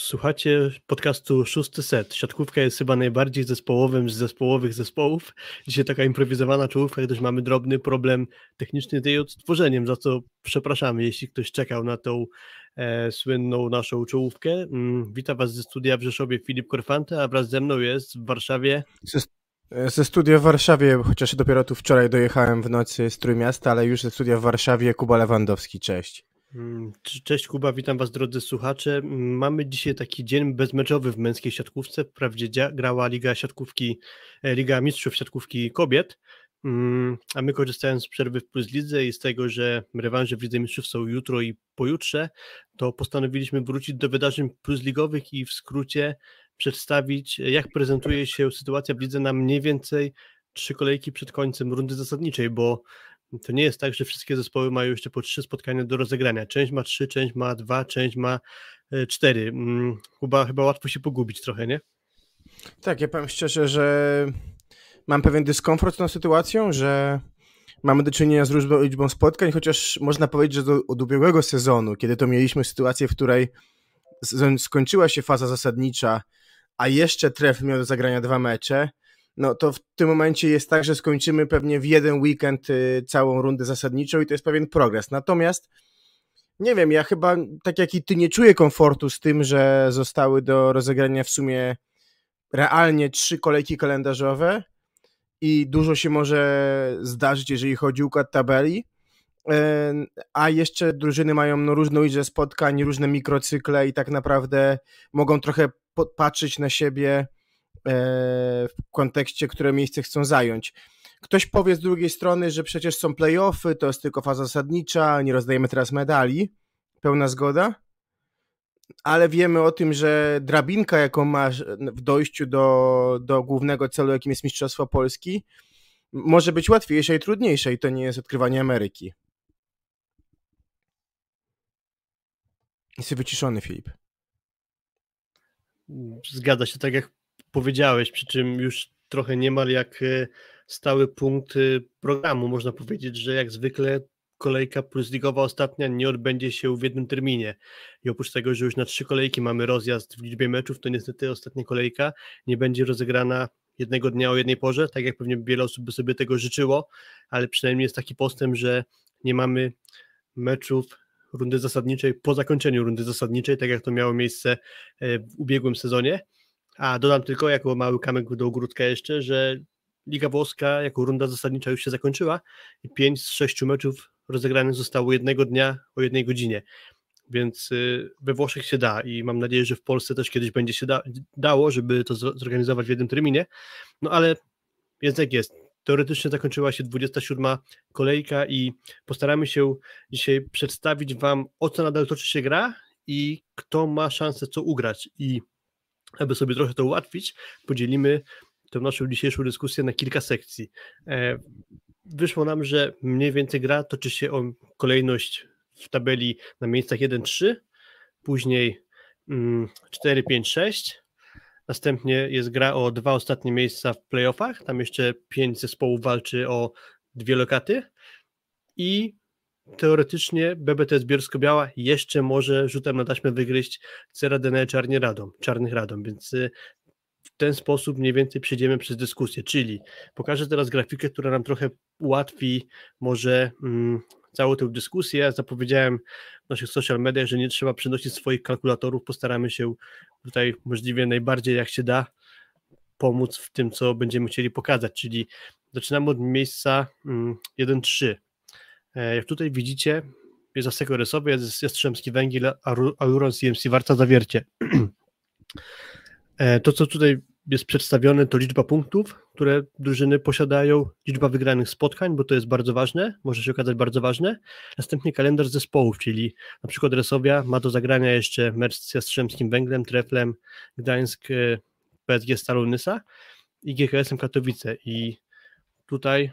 Słuchacie podcastu Szósty Set. Siatkówka jest chyba najbardziej zespołowym z zespołowych zespołów. Dzisiaj taka improwizowana czołówka, gdyż mamy drobny problem techniczny z jej odtworzeniem, za co przepraszamy, jeśli ktoś czekał na tą e, słynną naszą czołówkę. Mm, witam Was ze studia w Rzeszowie Filip Korfante, a wraz ze mną jest w Warszawie... Ze, ze studia w Warszawie, chociaż dopiero tu wczoraj dojechałem w nocy z Trójmiasta, ale już ze studia w Warszawie Kuba Lewandowski, cześć. Mm, cześć Kuba, witam Was drodzy słuchacze. Mm, mamy dzisiaj taki dzień bezmeczowy w męskiej siatkówce. Wprawdzie grała Liga Siatkówki, e, Liga Mistrzów Siatkówki Kobiet, mm, a my korzystając z przerwy w Plus Lidze i z tego, że rewanże w Lidze Mistrzów są jutro i pojutrze, to postanowiliśmy wrócić do wydarzeń plus ligowych i w skrócie przedstawić, jak prezentuje się sytuacja w lidze na mniej więcej trzy kolejki przed końcem rundy zasadniczej, bo to nie jest tak, że wszystkie zespoły mają jeszcze po trzy spotkania do rozegrania. Część ma trzy, część ma dwa, część ma e, cztery. Mm, chyba, chyba łatwo się pogubić trochę, nie? Tak, ja powiem szczerze, że mam pewien dyskomfort z tą sytuacją, że mamy do czynienia z różną liczbą spotkań, chociaż można powiedzieć, że do, od ubiegłego sezonu, kiedy to mieliśmy sytuację, w której skończyła się faza zasadnicza, a jeszcze tref miał do zagrania dwa mecze, no to w tym momencie jest tak, że skończymy pewnie w jeden weekend y, całą rundę zasadniczą i to jest pewien progres. Natomiast nie wiem, ja chyba tak jak i ty nie czuję komfortu z tym, że zostały do rozegrania w sumie realnie trzy kolejki kalendarzowe i dużo się może zdarzyć, jeżeli chodzi o układ tabeli. E, a jeszcze drużyny mają no, różną ilość spotkań, różne mikrocykle i tak naprawdę mogą trochę patrzeć na siebie w kontekście, które miejsce chcą zająć. Ktoś powie z drugiej strony, że przecież są playoffy, to jest tylko faza zasadnicza, nie rozdajemy teraz medali. Pełna zgoda? Ale wiemy o tym, że drabinka, jaką masz w dojściu do, do głównego celu, jakim jest Mistrzostwo Polski, może być łatwiejsza i trudniejsza i to nie jest odkrywanie Ameryki. Jesteś wyciszony, Filip. Zgadza się, tak jak powiedziałeś, przy czym już trochę niemal jak e, stały punkt e, programu, można powiedzieć, że jak zwykle kolejka plus ligowa ostatnia nie odbędzie się w jednym terminie. I oprócz tego, że już na trzy kolejki mamy rozjazd w liczbie meczów, to niestety ostatnia kolejka nie będzie rozegrana jednego dnia o jednej porze, tak jak pewnie wiele osób by sobie tego życzyło, ale przynajmniej jest taki postęp, że nie mamy meczów rundy zasadniczej po zakończeniu rundy zasadniczej, tak jak to miało miejsce e, w ubiegłym sezonie. A dodam tylko jako mały kamek do ogródka jeszcze, że Liga Włoska jako runda zasadnicza już się zakończyła i pięć z sześciu meczów rozegranych zostało jednego dnia o jednej godzinie. Więc y, we Włoszech się da i mam nadzieję, że w Polsce też kiedyś będzie się da, dało, żeby to zorganizować w jednym terminie. No ale jest jak jest. Teoretycznie zakończyła się 27 kolejka i postaramy się dzisiaj przedstawić Wam, o co nadal toczy się gra i kto ma szansę co ugrać. I aby sobie trochę to ułatwić, podzielimy tę naszą dzisiejszą dyskusję na kilka sekcji. E, wyszło nam, że mniej więcej gra toczy się o kolejność w tabeli na miejscach 1-3, później 4-5-6, mm, następnie jest gra o dwa ostatnie miejsca w playoffach, tam jeszcze pięć zespołów walczy o dwie lokaty. I teoretycznie BBTS Bielsko-Biała jeszcze może rzutem na taśmę wygryźć Ceradenę Czarnie Radom, Czarnych Radom, więc y, w ten sposób mniej więcej przejdziemy przez dyskusję, czyli pokażę teraz grafikę, która nam trochę ułatwi może mm, całą tę dyskusję. Zapowiedziałem w naszych social mediach, że nie trzeba przynosić swoich kalkulatorów, postaramy się tutaj możliwie najbardziej jak się da pomóc w tym, co będziemy chcieli pokazać, czyli zaczynamy od miejsca mm, 1-3. E, jak tutaj widzicie, jest Asseco Rysowy, jest Jastrzębski Węgiel, Auron CMC Warta Zawiercie. E, to, co tutaj jest przedstawione, to liczba punktów, które drużyny posiadają, liczba wygranych spotkań, bo to jest bardzo ważne, może się okazać bardzo ważne. Następnie kalendarz zespołów, czyli na przykład Resowia ma do zagrania jeszcze mecz z Jastrzębskim Węglem, Treflem, Gdańsk, e, PSG Stalonysa i GKS-em Katowice. I tutaj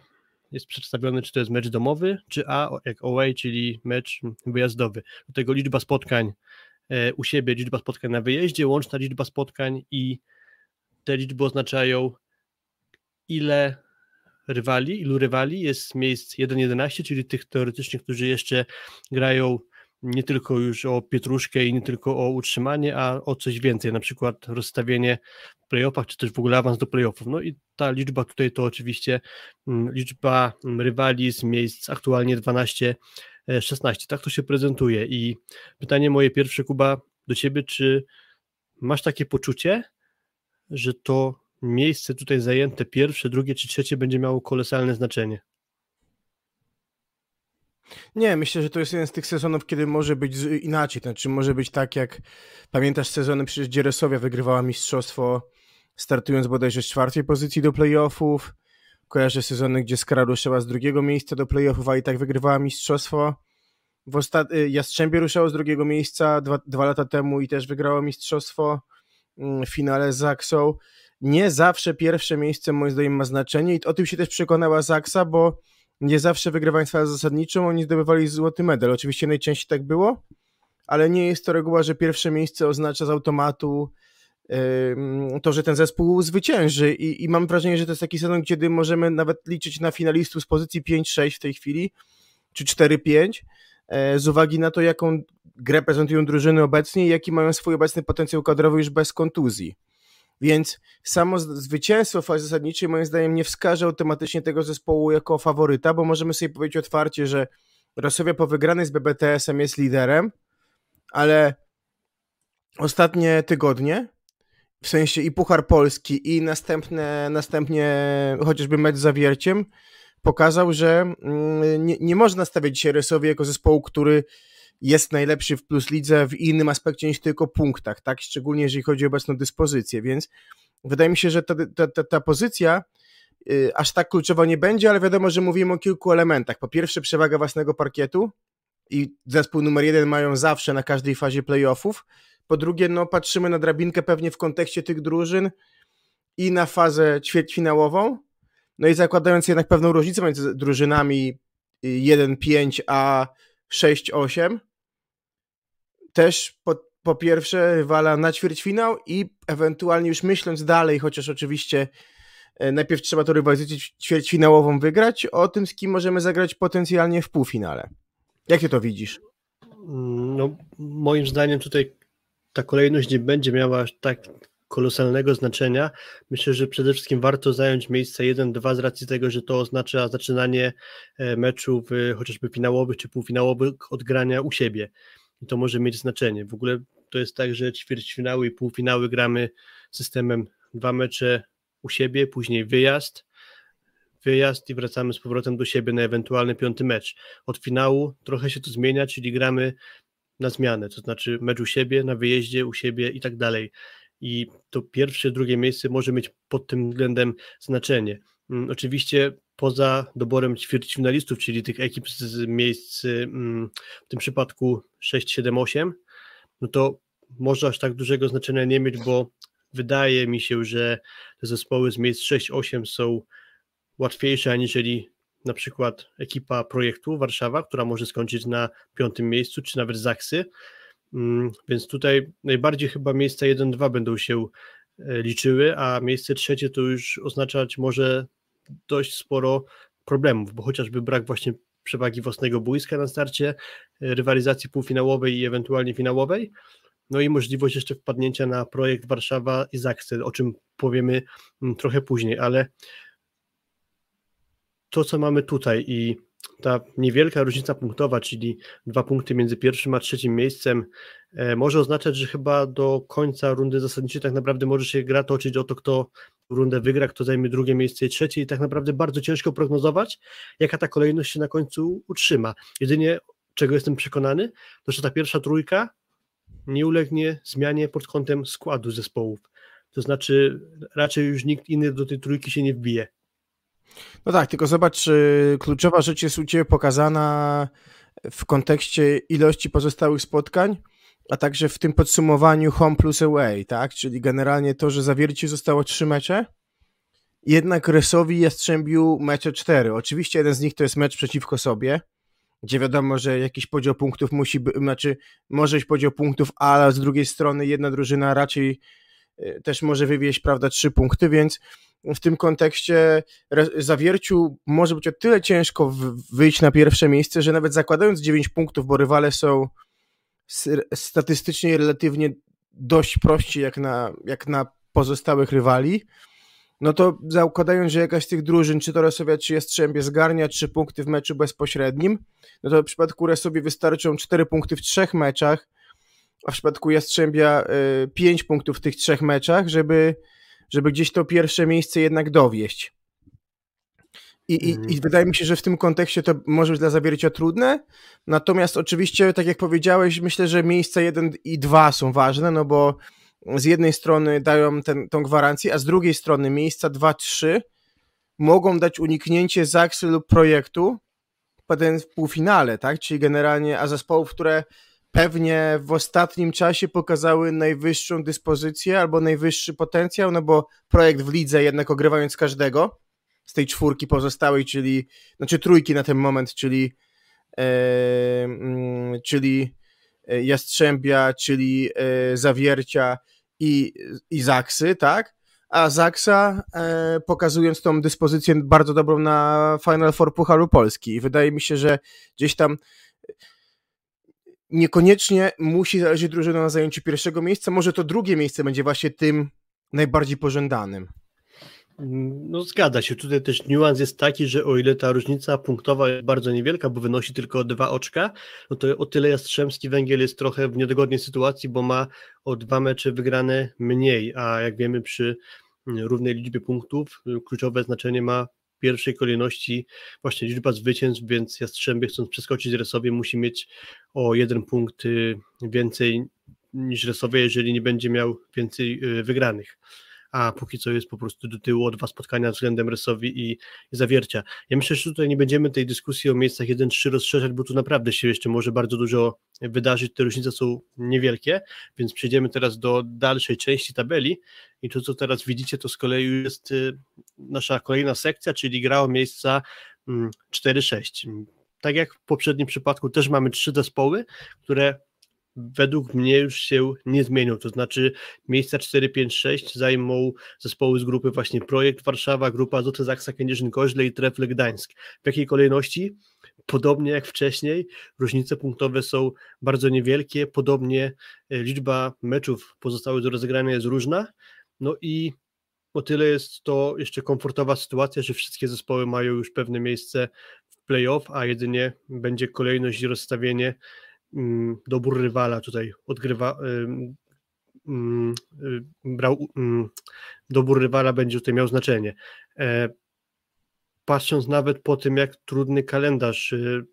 jest przedstawiony, czy to jest mecz domowy, czy A jak away, czyli mecz wyjazdowy. Do tego liczba spotkań e, u siebie, liczba spotkań na wyjeździe, łączna liczba spotkań i te liczby oznaczają ile rywali, ilu rywali jest miejsc 1-11, czyli tych teoretycznie, którzy jeszcze grają nie tylko już o pietruszkę i nie tylko o utrzymanie, a o coś więcej, na przykład rozstawienie w playoffach, czy też w ogóle awans do playoffów. No i ta liczba tutaj to oczywiście mm, liczba mm, rywali z miejsc aktualnie 12 16. Tak to się prezentuje. I pytanie moje pierwsze, Kuba, do ciebie, czy masz takie poczucie, że to miejsce tutaj zajęte, pierwsze, drugie czy trzecie, będzie miało kolosalne znaczenie? Nie, myślę, że to jest jeden z tych sezonów, kiedy może być inaczej. Znaczy, może być tak, jak pamiętasz sezony, przecież Dzieresowia wygrywała mistrzostwo, startując bodajże z czwartej pozycji do playoffów. Kojarzę sezony, gdzie Skara ruszyła z drugiego miejsca do playoffów, a i tak wygrywała mistrzostwo. W ostat... Y, Jastrzębie ruszało z drugiego miejsca dwa, dwa lata temu i też wygrało mistrzostwo mm, w finale z Zaksą. Nie zawsze pierwsze miejsce moim zdaniem ma znaczenie i o tym się też przekonała Zaksa, bo nie zawsze wygrywając falę zasadniczą oni zdobywali złoty medal. Oczywiście najczęściej tak było, ale nie jest to reguła, że pierwsze miejsce oznacza z automatu to, że ten zespół zwycięży I, i mam wrażenie, że to jest taki sezon, kiedy możemy nawet liczyć na finalistów z pozycji 5-6 w tej chwili, czy 4-5, e, z uwagi na to, jaką grę prezentują drużyny obecnie i jaki mają swój obecny potencjał kadrowy już bez kontuzji. Więc samo zwycięstwo w fazie zasadniczej moim zdaniem nie wskaże automatycznie tego zespołu jako faworyta, bo możemy sobie powiedzieć otwarcie, że Rosowia po wygranej z BBTS-em jest liderem, ale ostatnie tygodnie w sensie i Puchar Polski i następne, następnie chociażby mecz z Zawierciem pokazał, że mm, nie, nie można stawiać dzisiaj Rysowi jako zespołu, który jest najlepszy w plus lidze w innym aspekcie niż tylko punktach, tak? Szczególnie jeżeli chodzi o obecną dyspozycję, więc wydaje mi się, że ta, ta, ta, ta pozycja y, aż tak kluczowa nie będzie, ale wiadomo, że mówimy o kilku elementach. Po pierwsze przewaga własnego parkietu i zespół numer jeden mają zawsze na każdej fazie playoffów, po drugie, no, patrzymy na drabinkę pewnie w kontekście tych drużyn i na fazę ćwierćfinałową. No i zakładając jednak pewną różnicę między drużynami 1-5 a 6-8, też po, po pierwsze rywala na ćwierćfinał i ewentualnie już myśląc dalej, chociaż oczywiście e, najpierw trzeba to rywalizację ćwierćfinałową wygrać, o tym z kim możemy zagrać potencjalnie w półfinale. Jak ty to widzisz? No, moim zdaniem tutaj ta kolejność nie będzie miała tak kolosalnego znaczenia. Myślę, że przede wszystkim warto zająć miejsce 1-2 z racji tego, że to oznacza zaczynanie e, meczów chociażby finałowych czy półfinałowych od grania u siebie. I to może mieć znaczenie. W ogóle to jest tak, że ćwierćfinały i półfinały gramy systemem dwa mecze u siebie, później wyjazd, wyjazd i wracamy z powrotem do siebie na ewentualny piąty mecz. Od finału trochę się to zmienia, czyli gramy na zmianę, to znaczy mecz u siebie, na wyjeździe u siebie i tak dalej. I to pierwsze, drugie miejsce może mieć pod tym względem znaczenie. Mm, oczywiście poza doborem ćwierćfinalistów, czyli tych ekip z miejsc mm, w tym przypadku 6, 7, 8, no to może aż tak dużego znaczenia nie mieć, bo wydaje mi się, że te zespoły z miejsc 6, 8 są łatwiejsze aniżeli na przykład ekipa projektu Warszawa, która może skończyć na piątym miejscu, czy nawet Zaksy, mm, więc tutaj najbardziej chyba miejsca 1-2 będą się e, liczyły, a miejsce trzecie to już oznaczać może dość sporo problemów, bo chociażby brak właśnie przewagi własnego boiska na starcie, e, rywalizacji półfinałowej i ewentualnie finałowej, no i możliwość jeszcze wpadnięcia na projekt Warszawa i Zaksy, o czym powiemy mm, trochę później, ale to, co mamy tutaj i ta niewielka różnica punktowa, czyli dwa punkty między pierwszym a trzecim miejscem, e, może oznaczać, że chyba do końca rundy zasadniczej tak naprawdę może się gra toczyć o to, kto rundę wygra, kto zajmie drugie miejsce i trzecie i tak naprawdę bardzo ciężko prognozować, jaka ta kolejność się na końcu utrzyma. Jedynie, czego jestem przekonany, to że ta pierwsza trójka nie ulegnie zmianie pod kątem składu zespołów. To znaczy raczej już nikt inny do tej trójki się nie wbije. No tak, tylko zobacz, kluczowa rzecz jest u Ciebie pokazana w kontekście ilości pozostałych spotkań, a także w tym podsumowaniu home plus away, tak? Czyli generalnie to, że zawiercie zostało trzy mecze, jednak Resowi Jastrzębiu mecze cztery. Oczywiście jeden z nich to jest mecz przeciwko sobie, gdzie wiadomo, że jakiś podział punktów musi być, znaczy może być podział punktów, ale z drugiej strony jedna drużyna raczej y, też może wywieźć, prawda, trzy punkty, więc w tym kontekście zawierciu może być o tyle ciężko wyjść na pierwsze miejsce, że nawet zakładając 9 punktów, bo rywale są statystycznie relatywnie dość prości jak na, jak na pozostałych rywali, no to zakładając, że jakaś z tych drużyn, czy to Resowia, czy Jastrzębie zgarnia trzy punkty w meczu bezpośrednim, no to w przypadku Resowi wystarczą cztery punkty w trzech meczach, a w przypadku Jastrzębia y, pięć punktów w tych trzech meczach, żeby, żeby gdzieś to pierwsze miejsce jednak dowieść. I, i, I mhm. wydaje mi się, że w tym kontekście to może być dla zawiercia trudne. Natomiast oczywiście, tak jak powiedziałeś, myślę, że miejsca 1 i 2 są ważne, no bo z jednej strony dają ten, tą gwarancję, a z drugiej strony miejsca 2-3 mogą dać uniknięcie zaksy lub projektu potem w półfinale, tak? Czyli generalnie, a zespołów, które pewnie w ostatnim czasie pokazały najwyższą dyspozycję albo najwyższy potencjał, no bo projekt w lidze jednak ogrywając każdego z tej czwórki pozostałej, czyli, znaczy trójki na ten moment, czyli e, mm, czyli e, Jastrzębia, czyli e, Zawiercia i, i Zaksy, tak? A Zaksa e, pokazując tą dyspozycję bardzo dobrą na Final Four Pucharu Polski. Wydaje mi się, że gdzieś tam niekoniecznie musi zależeć drużyna na zajęciu pierwszego miejsca. Może to drugie miejsce będzie właśnie tym najbardziej pożądanym. No zgadza się. Tutaj też niuans jest taki, że o ile ta różnica punktowa jest bardzo niewielka, bo wynosi tylko dwa oczka, no to o tyle Jastrzębski Węgiel jest trochę w niedogodnej sytuacji, bo ma o dwa mecze wygrane mniej, a jak wiemy przy równej liczbie punktów kluczowe znaczenie ma pierwszej kolejności właśnie liczba zwycięstw, więc Jastrzębie chcąc przeskoczyć Resowie musi mieć o jeden punkt y, więcej niż Resowie, jeżeli nie będzie miał więcej y, wygranych a póki co jest po prostu do tyłu o dwa spotkania względem Resowi i, i Zawiercia. Ja myślę, że tutaj nie będziemy tej dyskusji o miejscach 1-3 rozszerzać, bo tu naprawdę się jeszcze może bardzo dużo wydarzyć, te różnice są niewielkie, więc przejdziemy teraz do dalszej części tabeli i to, co teraz widzicie, to z kolei jest y, nasza kolejna sekcja, czyli gra o miejsca 4-6. Mm, tak jak w poprzednim przypadku też mamy trzy zespoły, które według mnie już się nie zmienią, to znaczy miejsca 4, 5, 6 zajmą zespoły z grupy właśnie Projekt Warszawa, grupa Azoty Zaksa Kędzierzyn-Koźle i Trefle Gdańsk. W jakiej kolejności? Podobnie jak wcześniej, różnice punktowe są bardzo niewielkie, podobnie e, liczba meczów pozostałych do rozegrania jest różna, no i o tyle jest to jeszcze komfortowa sytuacja, że wszystkie zespoły mają już pewne miejsce w playoff, a jedynie będzie kolejność i rozstawienie dobór rywala tutaj odgrywa, mm, y, brał, mm, dobór rywala będzie tutaj miał znaczenie. E, patrząc nawet po tym, jak trudny kalendarz, y,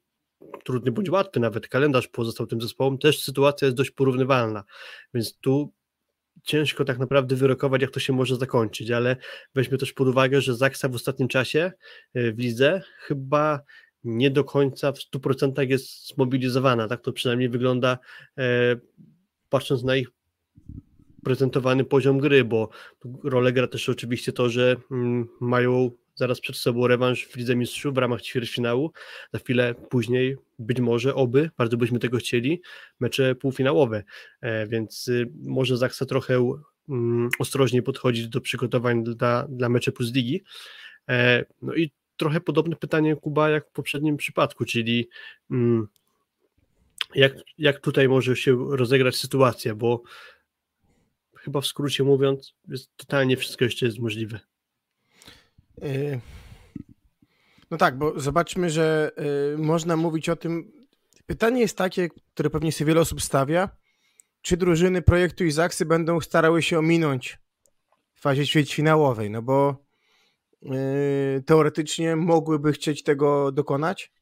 trudny bądź łatwy nawet kalendarz pozostał tym zespołom, też sytuacja jest dość porównywalna, więc tu ciężko tak naprawdę wyrokować, jak to się może zakończyć, ale weźmy też pod uwagę, że Zaksa w ostatnim czasie y, w lidze chyba nie do końca w 100% jest zmobilizowana. Tak to przynajmniej wygląda, e, patrząc na ich prezentowany poziom gry, bo rolę gra też oczywiście to, że mm, mają zaraz przed sobą rewanż w Lidze Mistrzów w ramach ćwierćfinału. Za chwilę później, być może oby, bardzo byśmy tego chcieli, mecze półfinałowe, e, więc y, może Zaksa trochę mm, ostrożniej podchodzić do przygotowań dla, dla mecze plus ligi. E, no i trochę podobne pytanie, Kuba, jak w poprzednim przypadku, czyli mm, jak, jak tutaj może się rozegrać sytuacja, bo chyba w skrócie mówiąc, jest totalnie wszystko jeszcze jest możliwe. Y, no tak, bo zobaczmy, że y, można mówić o tym. Pytanie jest takie, które pewnie sobie wiele osób stawia. Czy drużyny projektu Izaksy będą starały się ominąć w fazie ćwierćfinałowej? No bo teoretycznie mogłyby chcieć tego dokonać,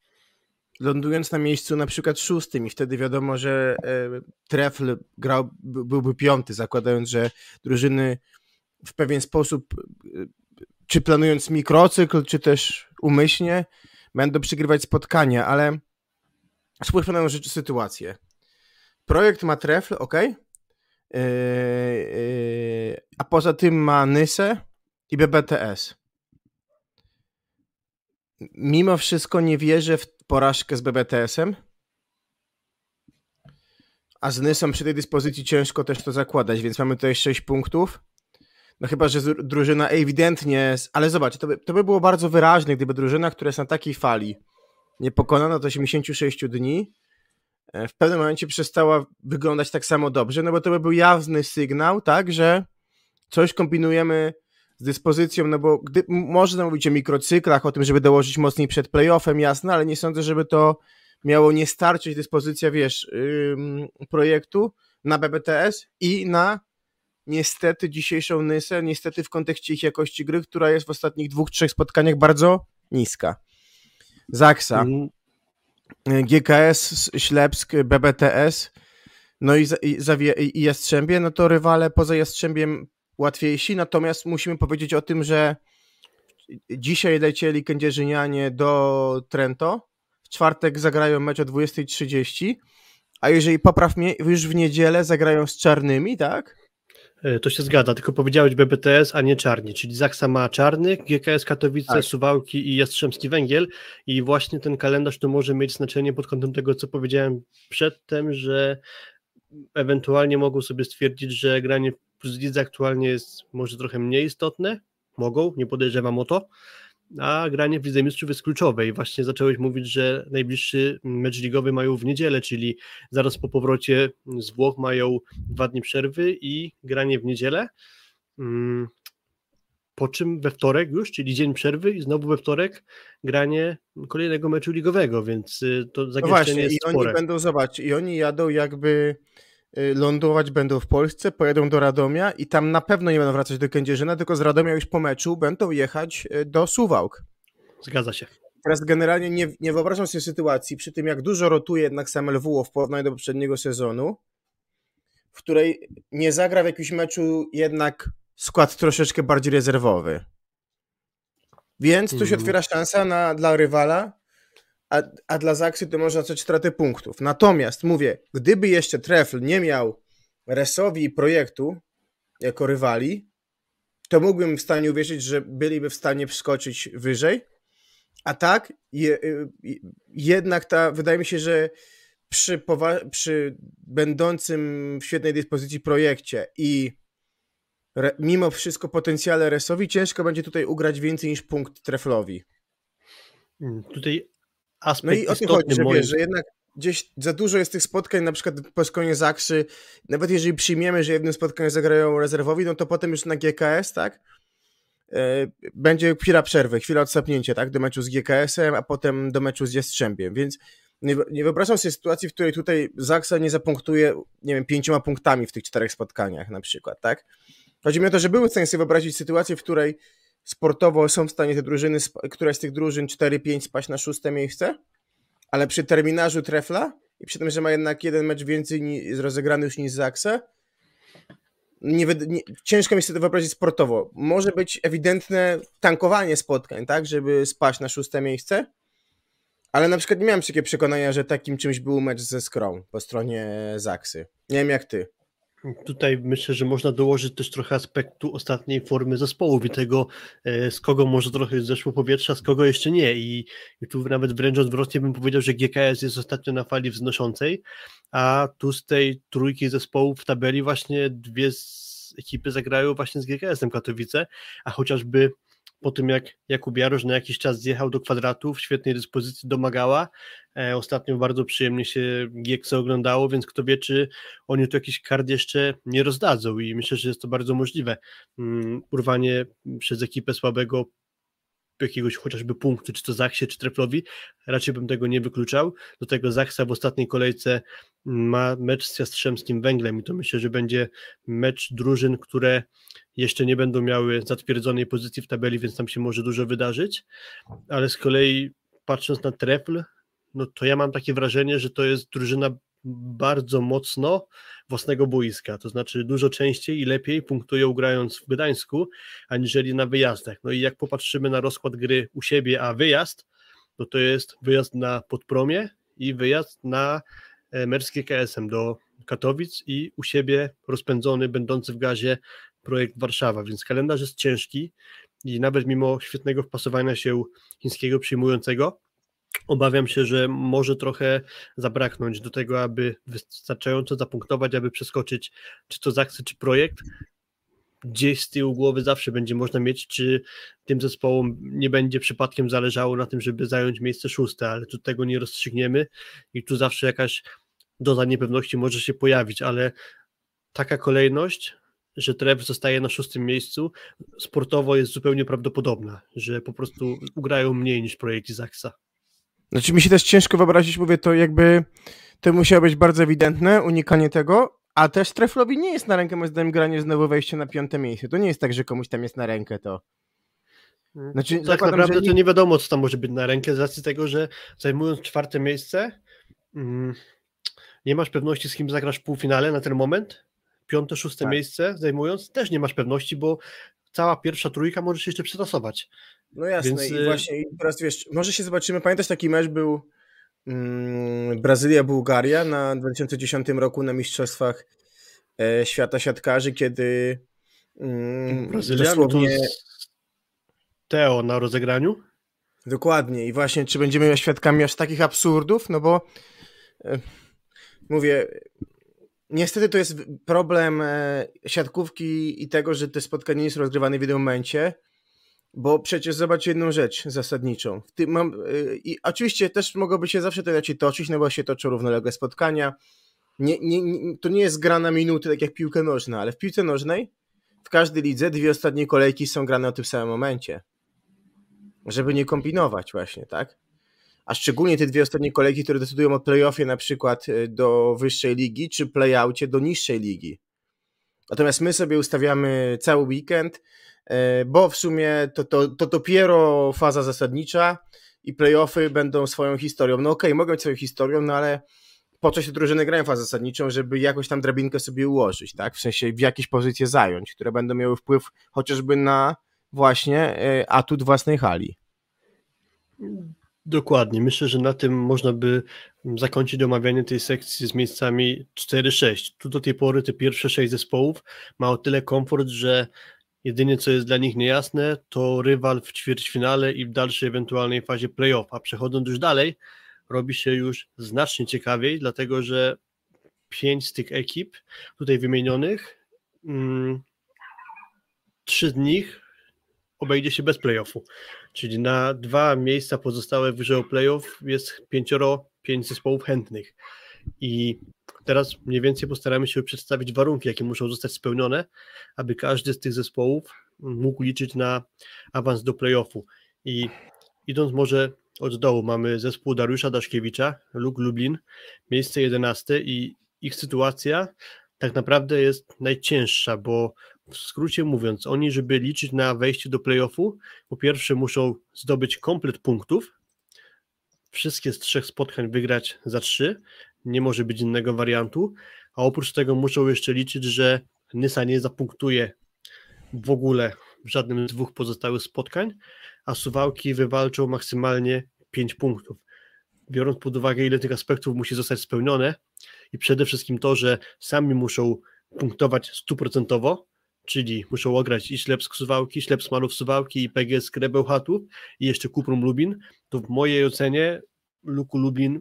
lądując na miejscu na przykład szóstym i wtedy wiadomo, że yy, Trefl grał, byłby piąty, zakładając, że drużyny w pewien sposób, yy, czy planując mikrocykl, czy też umyślnie, będą przygrywać spotkania, ale spójrzmy na rzeczy sytuację. Projekt ma Trefl, ok, a poza tym ma Nysę i BBTS mimo wszystko nie wierzę w porażkę z BBTS-em. A z Nysą przy tej dyspozycji ciężko też to zakładać, więc mamy tutaj 6 punktów. No chyba, że drużyna ewidentnie, ale zobacz, to by, to by było bardzo wyraźne, gdyby drużyna, która jest na takiej fali, nie pokonana od 86 dni, e, w pewnym momencie przestała wyglądać tak samo dobrze, no bo to by był jawny sygnał, tak, że coś kombinujemy z dyspozycją, no bo gdy, można mówić o mikrocyklach, o tym, żeby dołożyć mocniej przed playoffem, jasne, ale nie sądzę, żeby to miało nie starczyć dyspozycja, wiesz, yy, projektu na BBTS i na niestety dzisiejszą Nysę, niestety w kontekście ich jakości gry, która jest w ostatnich dwóch, trzech spotkaniach bardzo niska. Zaksa, mm. GKS, Ślepsk, BBTS, no i, i, i Jastrzębie, no to rywale poza Jastrzębiem łatwiejsi, natomiast musimy powiedzieć o tym, że dzisiaj lecieli kędzierzynianie do Trento, w czwartek zagrają mecz o 20.30, a jeżeli popraw mnie, już w niedzielę zagrają z czarnymi, tak? E, to się zgadza, tylko powiedziałeś BBTS, a nie czarni, czyli Zaksa ma czarnych, GKS Katowice, tak. Suwałki i Jastrzębski Węgiel i właśnie ten kalendarz to może mieć znaczenie pod kątem tego, co powiedziałem przedtem, że ewentualnie mogą sobie stwierdzić, że granie plus lidze aktualnie jest może trochę mniej istotne, mogą, nie podejrzewam o to, a granie w Lidze Mistrzów jest kluczowe i właśnie zacząłeś mówić, że najbliższy mecz ligowy mają w niedzielę, czyli zaraz po powrocie z Włoch mają dwa dni przerwy i granie w niedzielę, mm, po czym we wtorek już, czyli dzień przerwy i znowu we wtorek granie kolejnego meczu ligowego, więc y, to zagęszczenie no właśnie, jest i spore. oni będą, zobacz, i oni jadą jakby lądować będą w Polsce, pojadą do Radomia i tam na pewno nie będą wracać do Kędzierzyna, tylko z Radomia już po meczu będą jechać y, do Suwałk. Zgadza się. Teraz generalnie nie, nie wyobrażam sobie sytuacji, przy tym jak dużo rotuje jednak sam LWO w porównaniu do poprzedniego sezonu, w której nie zagra w jakimś meczu jednak skład troszeczkę bardziej rezerwowy. Więc tu się mhm. otwiera szansa na, dla rywala, a, a dla Zaksy to można coś straty punktów. Natomiast mówię, gdyby jeszcze Trefl nie miał Resowi i projektu jako rywali, to mógłbym w stanie uwierzyć, że byliby w stanie wskoczyć wyżej. A tak, je, y, jednak ta, wydaje mi się, że przy, przy będącym w świetnej dyspozycji projekcie i re, mimo wszystko potencjale Resowi, ciężko będzie tutaj ugrać więcej niż punkt Treflowi. Hmm, tutaj aspekt No i o tym chodzi, że, wiesz, że jednak gdzieś za dużo jest tych spotkań, na przykład po skonie Zaksy, nawet jeżeli przyjmiemy, że jednym spotkaniu zagrają rezerwowi, no to potem już na GKS, tak, e, będzie chwila przerwy, chwila odsapnięcia, tak, do meczu z GKS-em, a potem do meczu z Jastrzębiem, więc nie, nie wyobrażam sobie sytuacji, w której tutaj Zaksa nie zapunktuje, nie wiem, pięcioma punktami w tych czterech spotkaniach na przykład, tak? Chodzi mi o to, że były w stanie sobie wyobrazić sytuację, w której sportowo są w stanie te drużyny, któraś z tych drużyn 4-5 spaść na szóste miejsce, ale przy terminarzu trefla i przy tym, że ma jednak jeden mecz więcej rozegrany już niż Zaksa, nie, nie, ciężko mi sobie to wyobrazić sportowo. Może być ewidentne tankowanie spotkań, tak, żeby spaść na szóste miejsce, ale na przykład nie miałem takie przekonania, że takim czymś był mecz ze Skrą po stronie Zaksy. Nie wiem jak ty. Tutaj myślę, że można dołożyć też trochę aspektu ostatniej formy zespołów i tego, e, z kogo może trochę zeszło powietrza, z kogo jeszcze nie. I, I, tu nawet wręcz odwrotnie bym powiedział, że GKS jest ostatnio na fali wznoszącej, a tu z tej trójki zespołów w tabeli właśnie dwie ekipy zagrają właśnie z GKS-em Katowice, a chociażby po tym jak Jakub Jarosz na jakiś czas zjechał do kwadratu w świetnej dyspozycji domagała. E, ostatnio bardzo przyjemnie się Giekse oglądało, więc kto wie, czy oni tu jakiś kart jeszcze nie rozdadzą i myślę, że jest to bardzo możliwe. Mm, urwanie przez ekipę słabego jakiegoś chociażby punktu, czy to Zachsie, czy Treflowi, raczej bym tego nie wykluczał. Do tego Zachsa w ostatniej kolejce ma mecz z Jastrzębskim Węglem i to myślę, że będzie mecz drużyn, które jeszcze nie będą miały zatwierdzonej pozycji w tabeli, więc tam się może dużo wydarzyć, ale z kolei patrząc na Trefl, no to ja mam takie wrażenie, że to jest drużyna bardzo mocno własnego boiska, to znaczy dużo częściej i lepiej punktują grając w Gdańsku, aniżeli na wyjazdach. No i jak popatrzymy na rozkład gry u siebie, a wyjazd, no to jest wyjazd na Podpromie i wyjazd na e, Merskie KSM do Katowic i u siebie rozpędzony, będący w gazie projekt Warszawa, więc kalendarz jest ciężki i nawet mimo świetnego wpasowania się chińskiego przyjmującego, obawiam się, że może trochę zabraknąć do tego, aby wystarczająco zapunktować, aby przeskoczyć czy to zakcje, czy projekt. Gdzieś z tyłu głowy zawsze będzie można mieć, czy tym zespołom nie będzie przypadkiem zależało na tym, żeby zająć miejsce szóste, ale tu tego nie rozstrzygniemy i tu zawsze jakaś doza niepewności może się pojawić, ale taka kolejność, że Trev zostaje na szóstym miejscu, sportowo jest zupełnie prawdopodobna, że po prostu ugrają mniej niż projekt Izaksa. Znaczy mi się też ciężko wyobrazić, mówię, to jakby to musiało być bardzo ewidentne, unikanie tego, a też Treflowi nie jest na rękę, moim zdaniem, granie znowu wejście na piąte miejsce. To nie jest tak, że komuś tam jest na rękę to. Hmm. Znaczy, tak zakładam, naprawdę nie... to nie wiadomo, co tam może być na rękę, z racji tego, że zajmując czwarte miejsce, mm, nie masz pewności, z kim zagrasz w półfinale na ten moment. Piąte, szóste tak. miejsce zajmując, też nie masz pewności, bo cała pierwsza trójka może się jeszcze przetasować. No jasne, Więc... i y, właśnie i teraz wiesz, może się zobaczymy. Pamiętasz taki mecz był mm, Brazylia-Bułgaria na 2010 roku na Mistrzostwach e, Świata Siatkarzy, kiedy mm, Brazylia dosłownie... Teo na rozegraniu? Dokładnie i właśnie czy będziemy świadkami aż takich absurdów, no bo e, mówię, niestety to jest problem e, siatkówki i tego, że te spotkania nie są rozgrywane w jednym momencie, bo przecież zobacz jedną rzecz zasadniczą. W tym mam, e, I oczywiście też mogłoby się zawsze to inaczej toczyć, no bo się toczą równolegle spotkania. Nie, nie, nie, to nie jest gra na minuty, tak jak piłka nożna, ale w piłce nożnej w każdej lidze dwie ostatnie kolejki są grane o tym samym momencie. Żeby nie kombinować właśnie, tak? a szczególnie te dwie ostatnie kolejki, które decydują o playoffie na przykład e, do wyższej ligi, czy playoutie do niższej ligi. Natomiast my sobie ustawiamy cały weekend, bo w sumie to, to, to dopiero faza zasadnicza i playoffy będą swoją historią. No okej, okay, mogą być swoją historią, no ale po co się drużyny grają fazę zasadniczą, żeby jakoś tam drabinkę sobie ułożyć, tak? W sensie w jakieś pozycje zająć, które będą miały wpływ chociażby na właśnie e, atut własnej hali. Dokładnie. Myślę, że na tym można by zakończyć omawianie tej sekcji z miejscami 4-6. Tu do tej pory te pierwsze sześć zespołów ma o tyle komfort, że jedynie co jest dla nich niejasne, to rywal w ćwierćfinale i w dalszej ewentualnej fazie playoff. A przechodząc już dalej, robi się już znacznie ciekawiej, dlatego że pięć z tych ekip tutaj wymienionych, mm, trzy z nich obejdzie się bez playoffu. Czyli na dwa miejsca pozostałe wyżej playoff jest pięcioro, pięć zespołów chętnych. I teraz mniej więcej postaramy się przedstawić warunki, jakie muszą zostać spełnione, aby każdy z tych zespołów mógł liczyć na awans do playoffu. I idąc może od dołu, mamy zespół Dariusza Daszkiewicza, Luk Lublin, miejsce 11 i ich sytuacja tak naprawdę jest najcięższa, bo w skrócie mówiąc, oni, żeby liczyć na wejście do playoffu, po pierwsze muszą zdobyć komplet punktów, wszystkie z trzech spotkań wygrać za trzy, nie może być innego wariantu, a oprócz tego muszą jeszcze liczyć, że Nysa nie zapunktuje w ogóle w żadnym z dwóch pozostałych spotkań, a Suwałki wywalczą maksymalnie 5 punktów. Biorąc pod uwagę, ile tych aspektów musi zostać spełnione i przede wszystkim to, że sami muszą punktować stuprocentowo, czyli muszą ograć i Ślepsk Suwałki, Ślep Smalów Suwałki i PGS Krebeł Chatów i jeszcze Kuprum Lubin, to w mojej ocenie Luku Lubin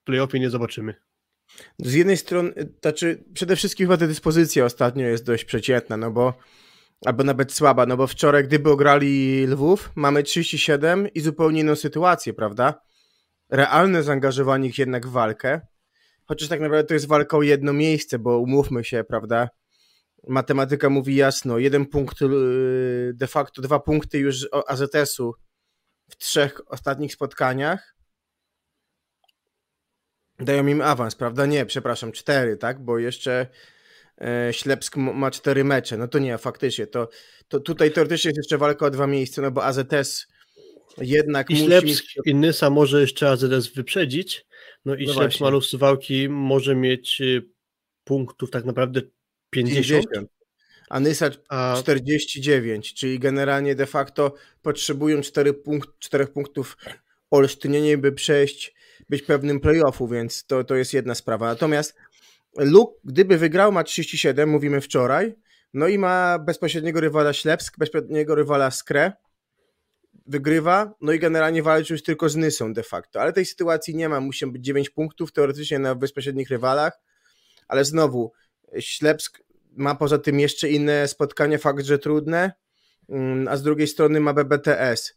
w playoffie nie zobaczymy. Z jednej strony, znaczy przede wszystkim chyba ta dyspozycja ostatnio jest dość przeciętna, no bo albo nawet słaba, no bo wczoraj gdyby ograli Lwów, mamy 37 i zupełnie inną sytuację, prawda? Realne zaangażowanie ich jednak w walkę, chociaż tak naprawdę to jest walka o jedno miejsce, bo umówmy się, prawda? Matematyka mówi jasno, jeden punkt, y, de facto dwa punkty już AZS-u w trzech ostatnich spotkaniach dają im awans, prawda? Nie, przepraszam, cztery, tak? Bo jeszcze e, Ślepsk ma cztery mecze. No to nie, faktycznie. To, to tutaj teoretycznie jest jeszcze walka o dwa miejsca, no bo AZS jednak I musi... Ślepsk i Nysa może jeszcze AZS wyprzedzić, no i no Ślepsk Malów Suwałki może mieć y, punktów tak naprawdę 50? 50. A Nysa A... 49, czyli generalnie de facto potrzebują 4, punkt, 4 punktów Olsztynienie, by przejść, być pewnym playoffu, więc to, to jest jedna sprawa. Natomiast Luk, gdyby wygrał, ma 37, mówimy wczoraj, no i ma bezpośredniego rywala Ślepsk, bezpośredniego rywala Skre, wygrywa, no i generalnie walczy już tylko z Nysą de facto, ale tej sytuacji nie ma, musi być 9 punktów teoretycznie na bezpośrednich rywalach, ale znowu Ślepsk ma poza tym jeszcze inne spotkania, fakt, że trudne, mm, a z drugiej strony ma BBTS.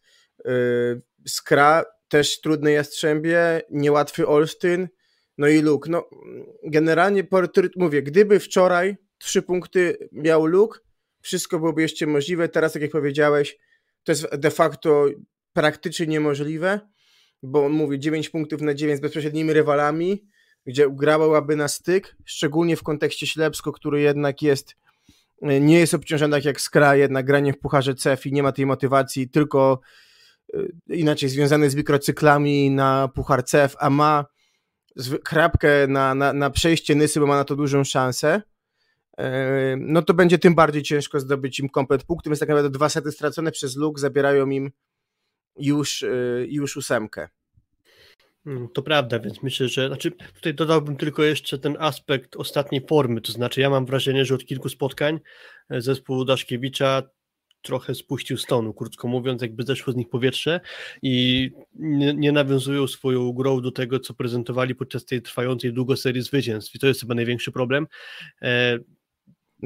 Y, Skra też trudne Jastrzębie, niełatwy Olsztyn, No i Luke, no generalnie mówię, gdyby wczoraj trzy punkty miał Luke, wszystko byłoby jeszcze możliwe. Teraz, tak jak powiedziałeś, to jest de facto praktycznie niemożliwe, bo on mówi 9 punktów na 9 z bezpośrednimi rywalami, gdzie grałaby na styk, szczególnie w kontekście Ślepsko, który jednak jest nie jest obciążony tak jak Skra, jednak granie w Pucharze CEF i nie ma tej motywacji, tylko y, inaczej związany z mikrocyklami na Puchar CEF, a ma krapkę na, na, na przejście Nysy, bo ma na to dużą szansę, e, no to będzie tym bardziej ciężko zdobyć im komplet punktów, więc tak naprawdę dwa sety stracone przez Luk zabierają im już, już ósemkę. Mm, to prawda, więc myślę, że znaczy tutaj dodałbym tylko jeszcze ten aspekt ostatniej formy, to znaczy ja mam wrażenie, że od kilku spotkań e, zespół Daszkiewicza trochę spuścił stonu, krótko mówiąc, jakby zeszło z nich powietrze i nie, nie nawiązują swoją grą do tego, co prezentowali podczas tej trwającej długo serii zwycięstw i to jest chyba największy problem. E,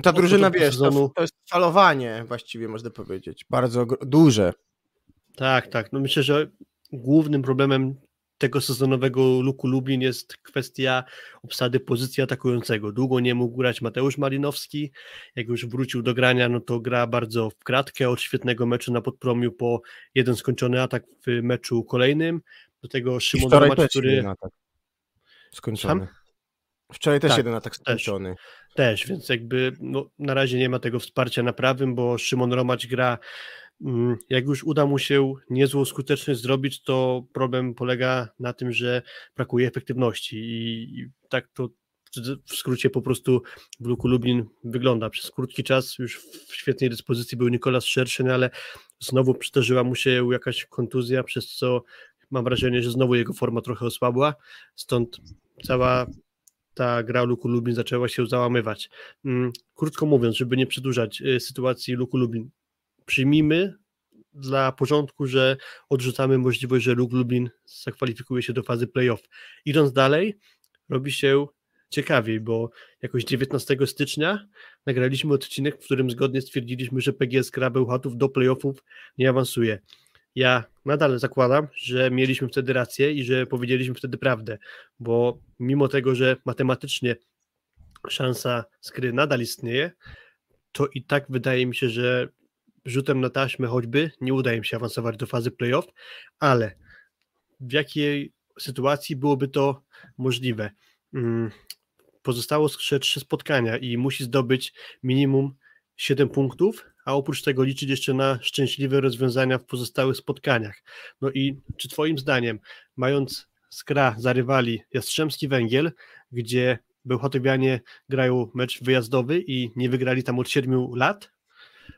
Ta drużyna, wiesz, sezonu... to, jest falowanie właściwie można powiedzieć, bardzo duże. Tak, tak, no myślę, że głównym problemem tego sezonowego Luku Lublin jest kwestia obsady pozycji atakującego. Długo nie mógł grać Mateusz Malinowski, jak już wrócił do grania, no to gra bardzo w kratkę, od świetnego meczu na podpromiu po jeden skończony atak w meczu kolejnym, do tego Szymon Romacz, który... Skończony. Sam? Wczoraj też tak, jeden atak skończony. Też, też więc jakby no, na razie nie ma tego wsparcia na prawym, bo Szymon Romacz gra jak już uda mu się niezłą skuteczność zrobić, to problem polega na tym, że brakuje efektywności i, tak to w skrócie po prostu w Luku Lublin wygląda. Przez krótki czas już w świetnej dyspozycji był Nikolas Szerszyn, ale znowu przydarzyła mu się jakaś kontuzja, przez co mam wrażenie, że znowu jego forma trochę osłabła, stąd cała ta gra Luku Lublin zaczęła się załamywać. Mm, krótko mówiąc, żeby nie przedłużać y, sytuacji Luku Lublin, przyjmijmy dla porządku, że odrzucamy możliwość, że Luke Lublin zakwalifikuje się do fazy playoff. Idąc dalej, robi się ciekawiej, bo jakoś 19 stycznia nagraliśmy odcinek, w którym zgodnie stwierdziliśmy, że PGS Gra Bełchatów do playoffów nie awansuje. Ja nadal zakładam, że mieliśmy wtedy rację i że powiedzieliśmy wtedy prawdę, bo mimo tego, że matematycznie szansa skry nadal istnieje, to i tak wydaje mi się, że rzutem na taśmę choćby nie uda im się awansować do fazy playoff, ale w jakiej sytuacji byłoby to możliwe? Mm, pozostało trzy spotkania i musi zdobyć minimum 7 punktów, a oprócz tego liczyć jeszcze na szczęśliwe rozwiązania w pozostałych spotkaniach. No i czy Twoim zdaniem, mając skra za rywali Jastrzębski Węgiel, gdzie Bełchatowianie grają mecz wyjazdowy i nie wygrali tam od 7 lat,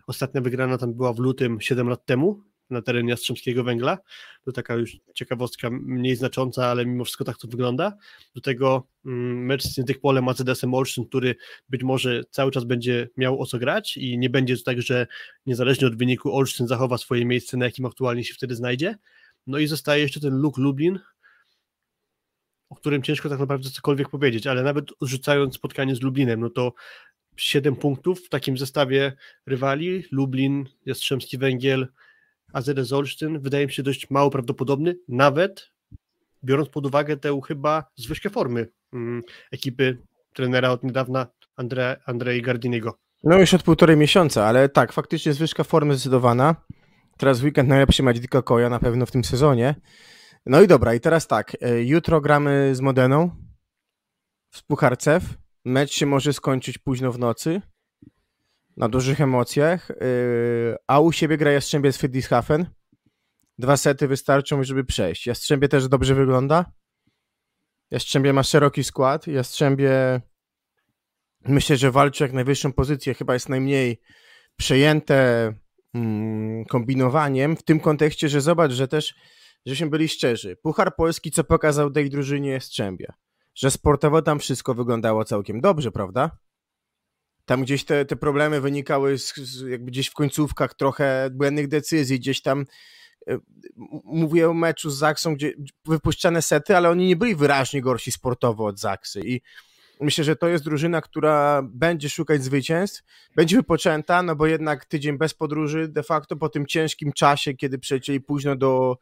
Ostatnia wygrana tam była w lutym 7 lat temu na terenie Jastrzębskiego Węgla. To taka już ciekawostka mniej znacząca, ale mimo wszystko tak to wygląda. Do tego mm, mecz z tych polem Mercedesem Olsztyn, który być może cały czas będzie miał o co grać i nie będzie to tak, że niezależnie od wyniku Olsztyn zachowa swoje miejsce, na jakim aktualnie się wtedy znajdzie. No i zostaje jeszcze ten Luke Lublin, o którym ciężko tak naprawdę cokolwiek powiedzieć, ale nawet odrzucając spotkanie z Lublinem, no to 7 punktów w takim zestawie rywali, Lublin, Jastrzębski Węgiel, AZS Olsztyn, wydaje mi się dość mało prawdopodobny, nawet biorąc pod uwagę tę chyba zwyżkę formy mm, ekipy trenera od niedawna Andre, Andrei Gardiniego. No już od półtorej miesiąca, ale tak, faktycznie zwyżka formy zdecydowana. Teraz weekend najlepszy mecz Dika Koja na pewno w tym sezonie. No i dobra, i teraz tak, e, jutro gramy z Modeną w Pucharcew. Mecz się może skończyć późno w nocy, na dużych emocjach, yy, a u siebie gra Jastrzębie z Friedrichshafen. Dwa sety wystarczą, żeby przejść. Jastrzębie też dobrze wygląda. Jastrzębie ma szeroki skład. Jastrzębie myślę, że walczy jak najwyższą pozycję. Chyba jest najmniej przejęte mm, kombinowaniem w tym kontekście, że zobacz, że też, żeśmy byli szczerzy. Puchar Polski, co pokazał tej drużynie Jastrzębia? Że sportowo tam wszystko wyglądało całkiem dobrze, prawda? Tam gdzieś te, te problemy wynikały z, z jakby gdzieś w końcówkach trochę błędnych decyzji, gdzieś tam e, mówię o meczu z Zaksą, gdzie wypuszczane sety, ale oni nie byli wyraźnie gorsi sportowo od Zaksy i myślę, że to jest drużyna, która będzie szukać zwycięstw, będzie wypoczęta, no bo jednak tydzień bez podróży de facto po tym ciężkim czasie, kiedy przylecieli późno do,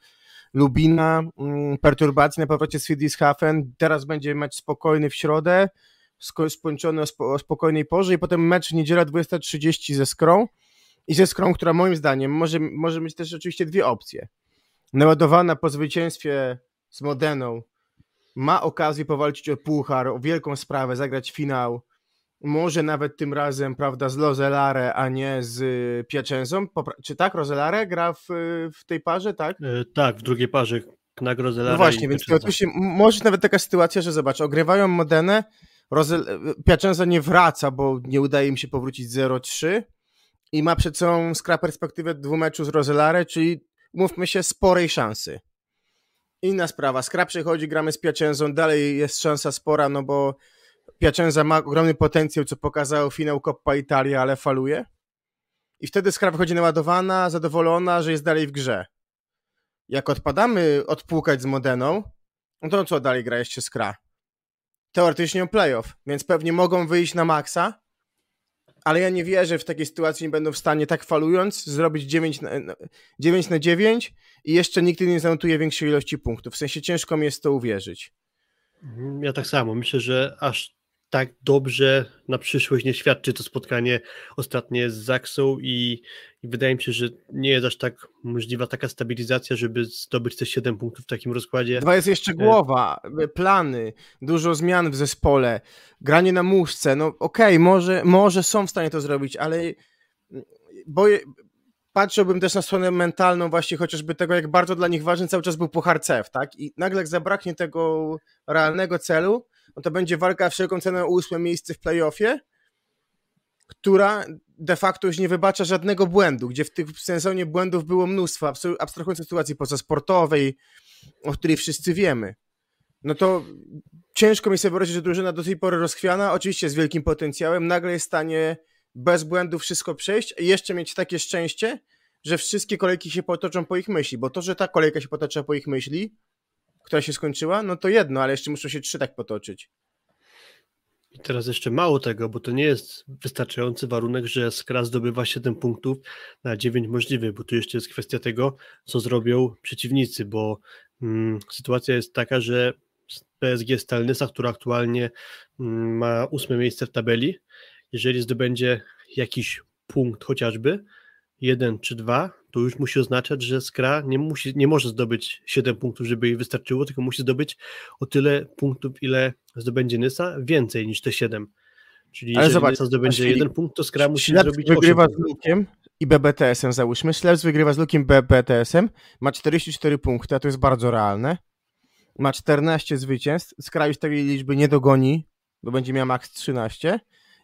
Lubina, mm, perturbacji na powrocie z Friedrichshafen, teraz będzie mecz spokojny w środę, skończony o, spokojnej porze i potem mecz niedziela 20.30 ze Skrą i ze Skrą, która moim zdaniem może, może mieć też oczywiście dwie opcje. Naładowana po zwycięstwie z Modeną ma okazję powalczyć o puchar, o wielką sprawę, zagrać finał, może nawet tym razem, prawda, z Lozelare, a nie z Piacenzą. Czy tak, Rozelare gra w, w tej parze, tak? E, tak, w drugiej parze Knak Rozelare. No właśnie, więc oczywiście może nawet taka sytuacja, że zobacz, ogrywają Modenę, Rozel... Piacenza nie wraca, bo nie udaje im się powrócić 0-3 i ma przed sobą skra perspektywę dwumeczu z Rozelare, czyli mówmy się, sporej szansy. Inna sprawa, Skra przechodzi, gramy z Piacenzą, dalej jest szansa spora, no bo Piacenza ma ogromny potencjał, co pokazał finał Coppa Italia, ale faluje. I wtedy Skra wychodzi naładowana, zadowolona, że jest dalej w grze. Jak odpadamy odpłukać z Modeną, no to co dalej gra jeszcze Skra? Teoretycznie o playoff, więc pewnie mogą wyjść na maksa, ale ja nie wierzę w takiej sytuacji, nie będą w stanie tak falując zrobić 9 na, 9 na 9 i jeszcze nikt nie zanotuje większej ilości punktów. W sensie ciężko mi jest to uwierzyć. Ja tak samo. Myślę, że aż tak dobrze na przyszłość nie świadczy to spotkanie ostatnie z Zaksą i, i, wydaje mi się, że nie jest aż tak możliwa taka stabilizacja, żeby zdobyć te 7 punktów w takim rozkładzie. Dwa jest jeszcze głowa, plany, dużo zmian w zespole, granie na muszce, no okej, okay, może, może są w stanie to zrobić, ale boję, patrzyłbym też na stronę mentalną właśnie chociażby tego, jak bardzo dla nich ważny cały czas był Puchar CEF, tak? I nagle jak zabraknie tego realnego celu, no to będzie walka wszelką cenę o ósme miejsce w playoffie, która de facto już nie wybacza żadnego błędu, gdzie w tym sezonie błędów było mnóstwo, abstrahując od sytuacji pozasportowej, o której wszyscy wiemy. No to ciężko mi sobie wyobrazić, że drużyna do tej pory rozchwiana, oczywiście z wielkim potencjałem, nagle jest w stanie bez błędów wszystko przejść i jeszcze mieć takie szczęście, że wszystkie kolejki się potoczą po ich myśli, bo to, że ta kolejka się potocza po ich myśli, która się skończyła, no to jedno, ale jeszcze muszą się trzy tak potoczyć. I teraz jeszcze mało tego, bo to nie jest wystarczający warunek, że Skra zdobywa 7 punktów na 9 możliwych, bo tu jeszcze jest kwestia tego, co zrobią przeciwnicy, bo mm, sytuacja jest taka, że PSG Stalnysa, która aktualnie mm, ma ósme miejsce w tabeli, jeżeli zdobędzie jakiś punkt chociażby, jeden czy dwa, to już musi oznaczać, że Skra nie, musi, nie może zdobyć 7 punktów, żeby jej wystarczyło, tylko musi zdobyć o tyle punktów, ile zdobędzie Nysa, więcej niż te 7. Czyli Ale zobacz, Nysa zdobędzie jeden punkt, to Skra musi zrobić wygrywa z Lukiem i BBTS-em załóżmy. Śleps wygrywa z Lukiem BBTS-em, ma 44 punkty, a to jest bardzo realne. Ma 14 zwycięstw, Skra już tej liczby nie dogoni, bo będzie miał maks 13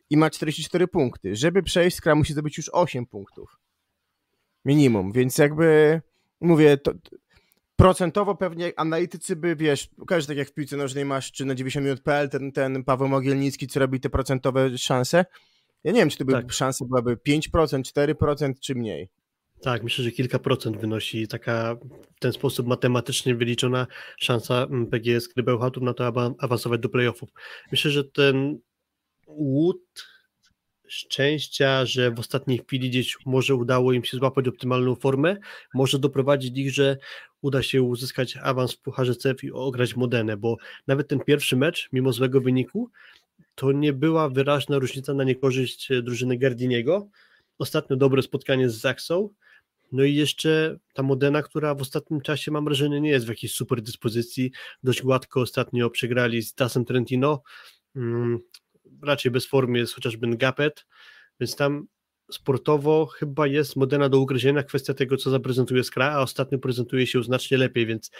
i ma 44 punkty. Żeby przejść, Skra musi zdobyć już 8 punktów. Minimum, więc jakby mówię, to, procentowo pewnie analitycy by, wiesz, każdy tak jak w piłce nożnej masz, czy na 90 minut.pl, ten, ten Paweł Mogielnicki, co robi te procentowe szanse. Ja nie wiem, czy to by tak. szanse byłaby 5%, 4% czy mniej. Tak, myślę, że kilka procent wynosi taka w ten sposób matematycznie wyliczona szansa mm, PGS Grybełchatów na to, aby awansować do playoffów. Myślę, że ten łód szczęścia, że w ostatniej chwili gdzieś może udało im się złapać optymalną formę, może doprowadzić ich, że uda się uzyskać awans w Pucharze CEF i ograć Modenę, bo nawet ten pierwszy mecz, mimo złego wyniku, to nie była wyraźna różnica na niekorzyść drużyny Gardiniego. Ostatnio dobre spotkanie z Zaksą, no i jeszcze ta Modena, która w ostatnim czasie mam wrażenie nie jest w jakiejś super dyspozycji, dość gładko ostatnio przegrali z Tasem Trentino, mm, raczej bez formy jest chociażby Ngapet, więc tam sportowo chyba jest Modena do ugryzienia kwestia tego, co zaprezentuje Skra, a ostatnio prezentuje się znacznie lepiej, więc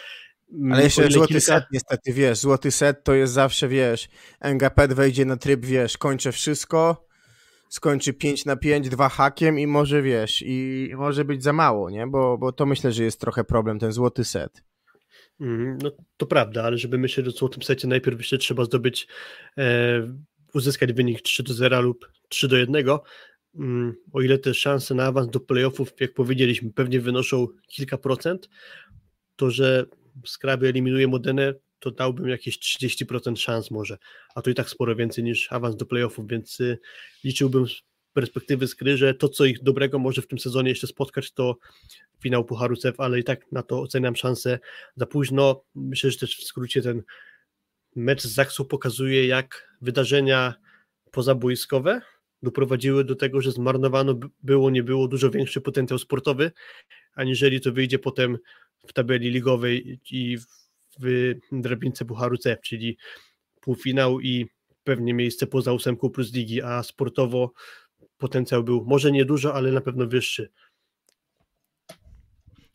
ale jeszcze złoty kilka... set niestety, wiesz, złoty set to jest zawsze, wiesz, Ngapet wejdzie na tryb, wiesz, kończę wszystko, skończy 5 na 5, dwa hakiem i może, wiesz, i może być za mało, nie, bo, bo to myślę, że jest trochę problem, ten złoty set. Mm, no to prawda, ale żeby myśleć o złotym secie, najpierw jeszcze trzeba zdobyć e, uzyskać wynik 3 do 0 lub 3 do 1, mm, o ile te szanse na awans do playoffów, jak powiedzieliśmy, pewnie wynoszą kilka procent, to że Skraby eliminuje Modenę, to dałbym jakieś 30% szans może, a to i tak sporo więcej niż awans do playoffów, więc y, liczyłbym perspektywy skry, że to, co ich dobrego może w tym sezonie jeszcze spotkać, to finał Pucharu CEF, ale i tak na to oceniam szansę za późno. Myślę, że też w skrócie ten mecz z Zaksą pokazuje, jak wydarzenia pozaboiskowe doprowadziły do tego, że zmarnowano było, nie było dużo większy potencjał sportowy, aniżeli to wyjdzie potem w tabeli ligowej i w drabince Pucharu CEF, czyli półfinał i pewnie miejsce poza ósemką plus ligi, a sportowo potencjał był może nie dużo, ale na pewno wyższy.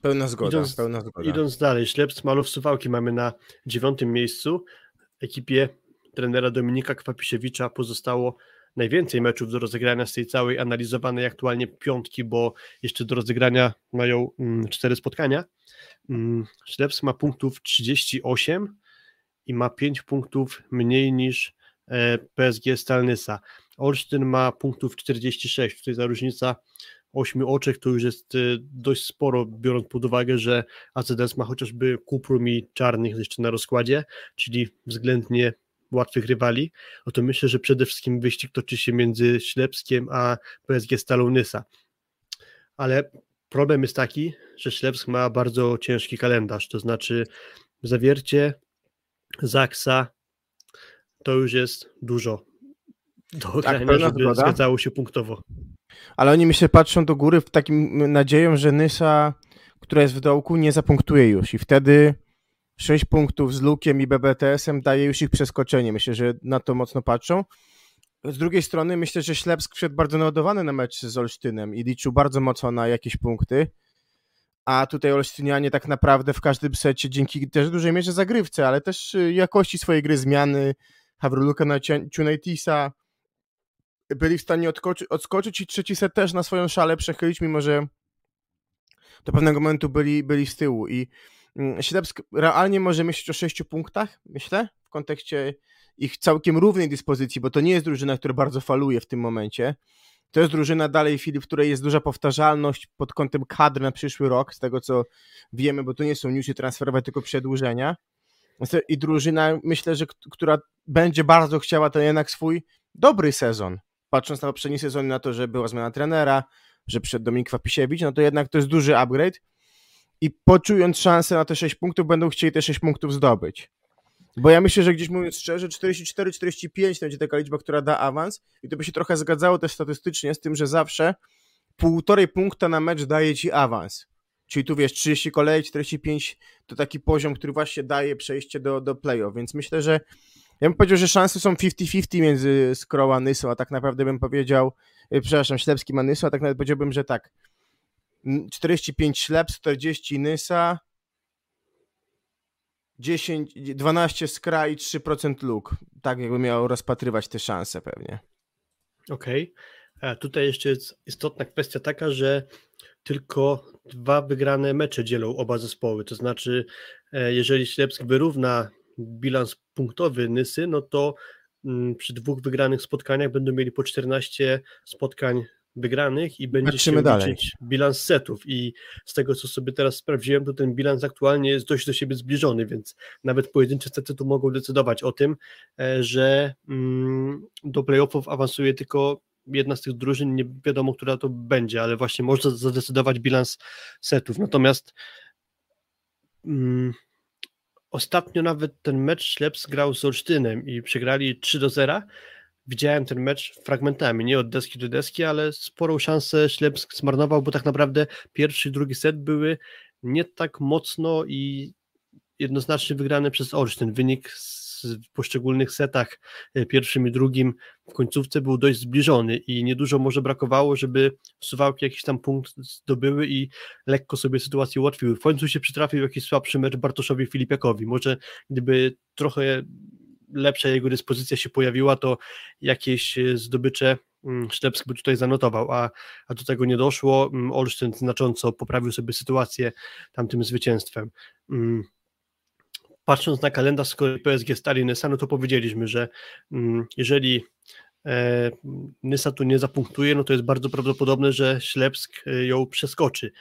Pełna zgoda, idąc, pełna zgoda. Idąc dalej, Ślepsk Malów Suwałki mamy na dziewiątym miejscu. Ekipie trenera Dominika Kwapisiewicza pozostało najwięcej meczów do rozegrania z tej całej analizowanej aktualnie piątki, bo jeszcze do rozegrania mają mm, cztery spotkania. Mm, Ślepsk ma punktów 38 i ma 5 punktów mniej niż e, PSG Stalnysa. Olsztyn ma punktów 46, tutaj ta różnica 8 oczek to już jest e, dość sporo, biorąc pod uwagę, że ACDS ma chociażby Kuprum i Czarnych jeszcze na rozkładzie, czyli względnie łatwych rywali, no to myślę, że przede wszystkim wyścig toczy się między Ślepskiem a PSG Stalą Nysa. Ale problem jest taki, że Ślepsk ma bardzo ciężki kalendarz, to znaczy zawiercie Zaksa to już jest dużo do tak, ogrania, żeby zgadzało się punktowo. Ale oni myślę patrzą do góry w takim nadzieją, że Nysa, która jest w dołku, nie zapunktuje już i wtedy 6 punktów z Lukiem i BBTS-em daje już ich przeskoczenie. Myślę, że na to mocno patrzą. Z drugiej strony myślę, że Ślepsk wszedł bardzo naładowany na mecz z Olsztynem i liczył bardzo mocno na jakieś punkty. A tutaj Olsztynianie tak naprawdę w każdym secie dzięki też dużej mierze zagrywce, ale też y, jakości swojej gry, zmiany Hawruluka na Tunaitisa byli w stanie odskoczyć, i trzeci set też na swoją szalę przechylić, mimo że do pewnego momentu byli, byli z tyłu i Mm, Ślepsk realnie może myśleć o sześciu punktach, myślę, w kontekście ich całkiem równej dyspozycji, bo to nie jest drużyna, która bardzo faluje w tym momencie. To jest drużyna dalej, Filip, w której jest duża powtarzalność pod kątem kadr na przyszły rok, z tego co wiemy, bo to nie są newsy transferowe, tylko przedłużenia. I drużyna, myślę, że która będzie bardzo chciała ten jednak swój dobry sezon. Patrząc na poprzedni sezon, na to, że była zmiana trenera, że przed Dominik Wapisiewicz, no to jednak to jest duży upgrade i poczując szansę na te 6 punktów, będą chcieli te 6 punktów zdobyć. Bo ja myślę, że gdzieś mówiąc szczerze, 44-45 to będzie taka liczba, która da awans i to by się trochę zgadzało też statystycznie z tym, że zawsze półtorej punkta na mecz daje ci awans. Czyli tu wiesz, 30 kolei, 45 to taki poziom, który właśnie daje przejście do, do playoff, więc myślę, że ja bym powiedział, że szanse są 50-50 między Skrą a Nysą, a tak naprawdę bym powiedział, e, przepraszam, Ślepskim a Nysą, a tak naprawdę powiedziałbym, że tak, 45 ślep, 40 nysa, 10, 12 skra i 3% luk. Tak jakby miał rozpatrywać te szanse pewnie. Okej. Okay. Tutaj jeszcze jest istotna kwestia taka, że tylko dwa wygrane mecze dzielą oba zespoły. To znaczy, e, jeżeli Ślepsk wyrówna bilans punktowy Nysy, no to mm, przy dwóch wygranych spotkaniach będą mieli po 14 spotkań wygranych i będzie Patrzymy się dalej. liczyć bilans setów i z tego, co sobie teraz sprawdziłem, to ten bilans aktualnie jest dość do siebie zbliżony, więc nawet pojedyncze sety tu mogą decydować o tym, e, że mm, do playoffów awansuje tylko jedna z tych drużyn, nie wiadomo, która to będzie, ale właśnie można zadecydować bilans setów. Natomiast mm, ostatnio nawet ten mecz Śleps grał z Olsztynem i przegrali 3 do 0, widziałem ten mecz fragmentami, nie od deski do deski, ale sporą szansę Ślepsk zmarnował, bo tak naprawdę pierwszy i drugi set były nie tak mocno i jednoznacznie wygrane przez Olsztyn. Wynik w poszczególnych setach, e, pierwszym i drugim w końcówce był dość zbliżony i niedużo może brakowało, żeby Suwałki jakiś tam punkt zdobyły i lekko sobie sytuację ułatwiły. W końcu się przytrafił jakiś słabszy mecz Bartoszowi Filipiakowi. Może gdyby trochę lepsza jego dyspozycja się pojawiła, to jakieś e, zdobycze mm, Sztepsk by tutaj zanotował, a, a do tego nie doszło. Mm, Olsztyn znacząco poprawił sobie sytuację tamtym zwycięstwem. Mm, patrząc na kalendarz z PSG Stali Nysa, no to powiedzieliśmy, że jeżeli e, Nysa tu nie zapunktuje, no to jest bardzo prawdopodobne, że Ślepsk e, ją przeskoczy.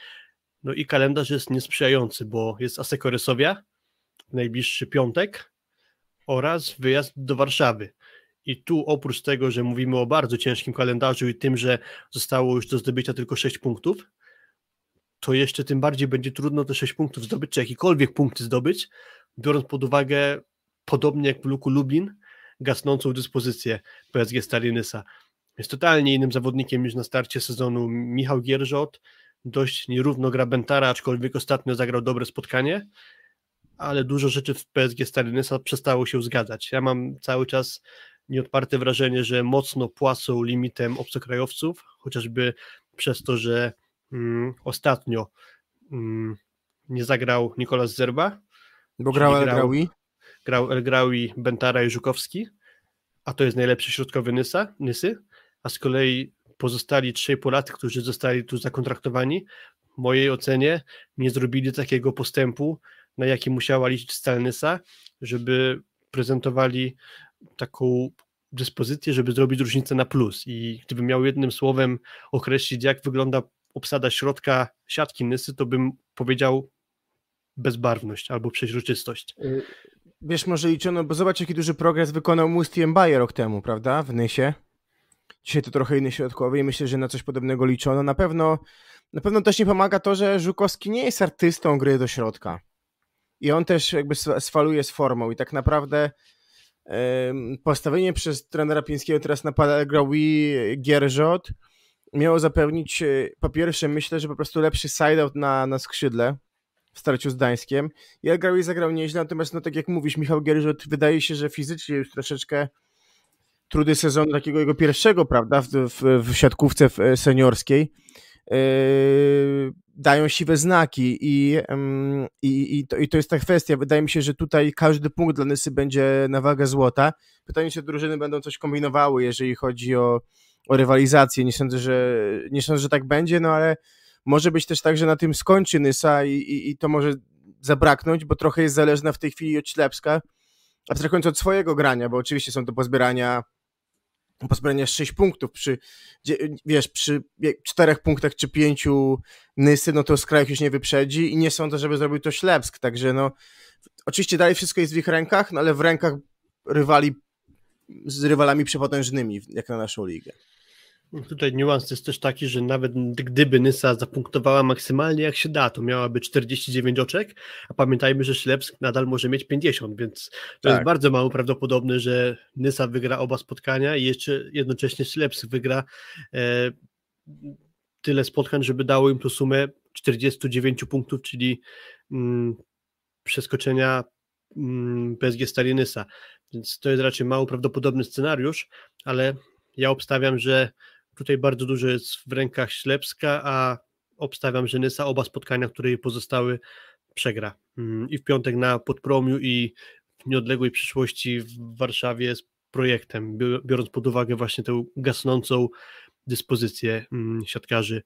No i kalendarz jest niesprzyjający, bo jest Asekorysowia w najbliższy piątek, oraz wyjazd do Warszawy. I tu oprócz tego, że mówimy o bardzo ciężkim kalendarzu i tym, że zostało już do zdobycia tylko 6 punktów, to jeszcze tym bardziej będzie trudno te 6 punktów zdobyć, czy jakikolwiek punkty zdobyć, biorąc pod uwagę, podobnie jak w Luku Lublin, gasnącą dyspozycję PSG Stalinysa. Jest totalnie innym zawodnikiem niż na starcie sezonu Michał Gierżot, dość nierówno gra Bentara, aczkolwiek ostatnio zagrał dobre spotkanie, ale dużo rzeczy w PSG Stalinysa przestało się zgadzać. Ja mam cały czas nieodparte wrażenie, że mocno płacą limitem obcokrajowców, chociażby przez to, że mm, ostatnio mm, nie zagrał Nikolas Zerba. Bo grał El Graui? Grał El Graui, Bentara i Żukowski, a to jest najlepszy środkowy Nysa, Nysy, a z kolei pozostali trzej Polacy, którzy zostali tu zakontraktowani, w mojej ocenie nie zrobili takiego postępu, na jaki musiała liczyć Stalnysa, żeby prezentowali taką dyspozycję, żeby zrobić różnicę na plus. I gdybym miał jednym słowem określić, jak wygląda obsada środka siatki Nysy, to bym powiedział bezbarwność albo przeźroczystość. Y, wiesz, może liczono, bo zobacz, jaki duży progres wykonał Musti Mbaye rok temu, prawda, w Nysie. Dzisiaj to trochę inny środkowy i myślę, że na coś podobnego liczono. Na pewno, na pewno też nie pomaga to, że Żukowski nie jest artystą gry do środka. I on też jakby sfaluje z formą i tak naprawdę postawienie przez trenera Pińskiego teraz na Palagrawi Gierżot miało zapewnić e, po pierwsze myślę, że po prostu lepszy side-out na, na skrzydle w starciu z Gdańskiem. I Elgrawi zagrał nieźle, natomiast no tak jak mówisz Michał Gierżot wydaje się, że fizycznie już troszeczkę trudy sezonu takiego jego pierwszego, prawda, w, w, w siatkówce seniorskiej yy, dają siwe znaki i, i, i, to, i to jest ta kwestia. Wydaje mi się, że tutaj każdy punkt dla Nysy będzie na wagę złota. Pytanie, czy drużyny będą coś kombinowały, jeżeli chodzi o, o rywalizację. Nie sądzę, że, nie sądzę, że tak będzie, no ale może być też tak, że na tym skończy Nysa i, i, i to może zabraknąć, bo trochę jest zależna w tej chwili od Ślepska, abstrahując od swojego grania, bo oczywiście są to pozbierania pozbierania 6 punktów przy, wiesz, przy czterech punktach czy pięciu Nysy, no to Skrajek już nie wyprzedzi i nie sądzę, żeby zrobił to Ślepsk, także no oczywiście dalej wszystko jest w ich rękach, no ale w rękach rywali z rywalami przepotężnymi, jak na naszą ligę. Tutaj niuans jest też taki, że nawet gdyby Nysa zapunktowała maksymalnie jak się da, to miałaby 49 oczek, a pamiętajmy, że Ślepsk nadal może mieć 50, więc to tak. jest bardzo mało prawdopodobne, że Nysa wygra oba spotkania i jeszcze jednocześnie Ślepsk wygra e, tyle spotkań, żeby dało im tu sumę 49 punktów, czyli mm, przeskoczenia mm, PSG Stalinysa. Więc to jest raczej mało prawdopodobny scenariusz, ale ja obstawiam, że Tutaj bardzo dużo jest w rękach Ślepska, a obstawiam, że Nysa oba spotkania, które jej pozostały, przegra. Mm, I w piątek na Podpromiu i w nieodległej przyszłości w Warszawie z projektem, biorąc pod uwagę właśnie tę gasnącą dyspozycję mm, siatkarzy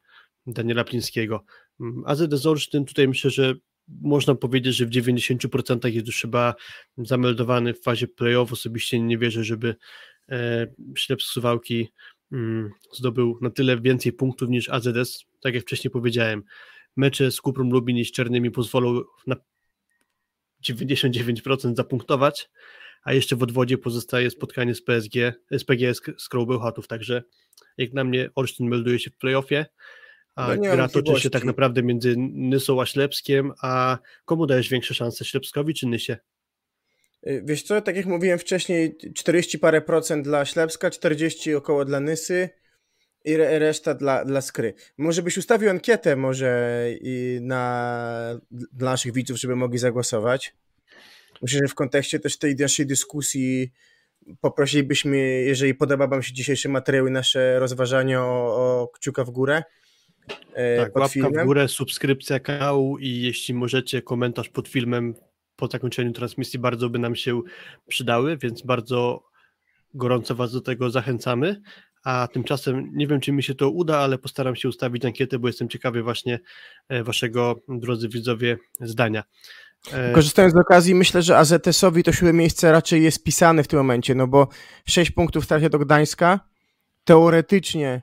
Daniela Plińskiego. Mm, AZD Olsztyn tutaj myślę, że można powiedzieć, że w 90% jest już chyba zameldowany w fazie play-off. Osobiście nie wierzę, żeby e, Suwałki zdobył na tyle więcej punktów niż AZS, tak jak wcześniej powiedziałem. Mecze z Kuprą Lubin i z Czernymi pozwolą na 99% zapunktować, a jeszcze w odwodzie pozostaje spotkanie z PSG, z PGS z Krąbełchatów, także jak na mnie Olsztyn melduje się w playoffie, a no gra toczy się tak naprawdę między Nysą a Ślepskiem, a komu dajesz większe szanse, Ślepskowi czy Nysie? Y, wiesz co, tak jak mówiłem wcześniej, 40 parę procent dla Ślepska, 40 około dla Nysy i reszta dla, dla Skry. Może byś ustawił ankietę może na, dla naszych widzów, żeby mogli zagłosować. Myślę, że w kontekście też tej naszej dyskusji poprosilibyśmy, jeżeli podoba wam się dzisiejszy materiał i nasze rozważania o, o kciuka w górę. E, tak, łapka filmem. w górę, subskrypcja kanału i jeśli możecie komentarz pod filmem po zakończeniu transmisji bardzo by nam się przydały, więc bardzo gorąco Was do tego zachęcamy. A tymczasem nie wiem, czy mi się to uda, ale postaram się ustawić ankietę, bo jestem ciekawy właśnie e, Waszego, drodzy widzowie, zdania. E, Korzystając z okazji, myślę, że AZS-owi to siłę miejsce raczej jest pisane w tym momencie, no bo 6 punktów w trasie do Gdańska. Teoretycznie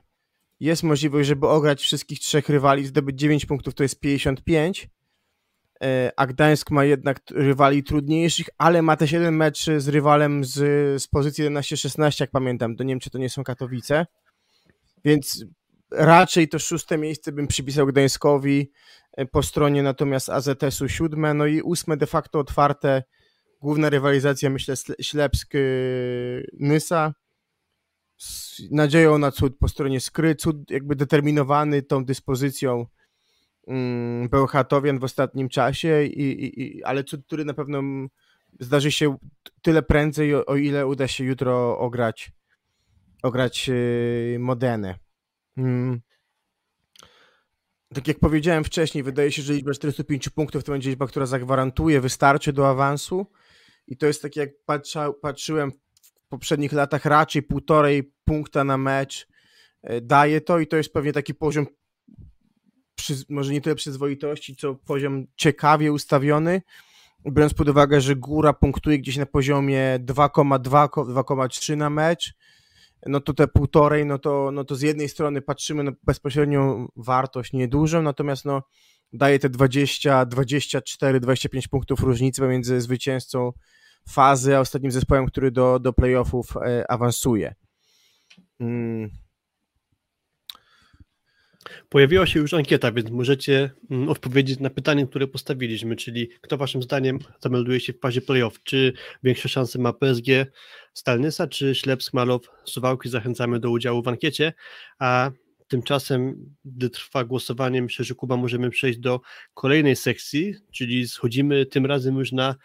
jest możliwość, żeby ograć wszystkich trzech rywali, zdobyć 9 punktów, to jest 55 e, a Gdańsk ma jednak rywali trudniejszych, ale ma też jeden mecz z rywalem z, z pozycji 11-16, jak pamiętam, to nie wiem, czy to nie są Katowice, więc raczej to szóste miejsce bym przypisał Gdańskowi, e, po stronie natomiast AZS-u siódme, no i ósme de facto otwarte, główna rywalizacja myślę Ślepsk-Nysa, z nadzieją na cud po stronie Skry, cud jakby determinowany tą dyspozycją Bełchatowian w ostatnim czasie, i, i, i, ale cud, który na pewno zdarzy się tyle prędzej, o, o ile uda się jutro ograć, ograć yy, Modenę. Mm. Tak jak powiedziałem wcześniej, wydaje się, że liczba 45 punktów to będzie liczba, która zagwarantuje, wystarczy do awansu. I to jest tak, jak patrza, patrzyłem w poprzednich latach, raczej półtorej punkta na mecz e, daje to i to jest pewnie taki poziom, może nie tyle przyzwoitości, co poziom ciekawie ustawiony, biorąc pod uwagę, że góra punktuje gdzieś na poziomie 2,2-2,3 na mecz, no to te półtorej, no to, no to z jednej strony patrzymy na bezpośrednią wartość niedużą, natomiast no daje te 20, 24, 25 punktów różnicy pomiędzy zwycięzcą fazy, a ostatnim zespołem, który do, do playoffów e, awansuje. Hmm. Pojawiła się już ankieta, więc możecie mm, odpowiedzieć na pytanie, które postawiliśmy, czyli kto waszym zdaniem zamelduje się w fazie playoff? Czy większe szanse ma PSG Stalnysa, czy Ślepsk Malow Suwałki? Zachęcamy do udziału w ankiecie, a tymczasem, gdy trwa głosowanie, myślę, że Kuba możemy przejść do kolejnej sekcji, czyli schodzimy tym razem już na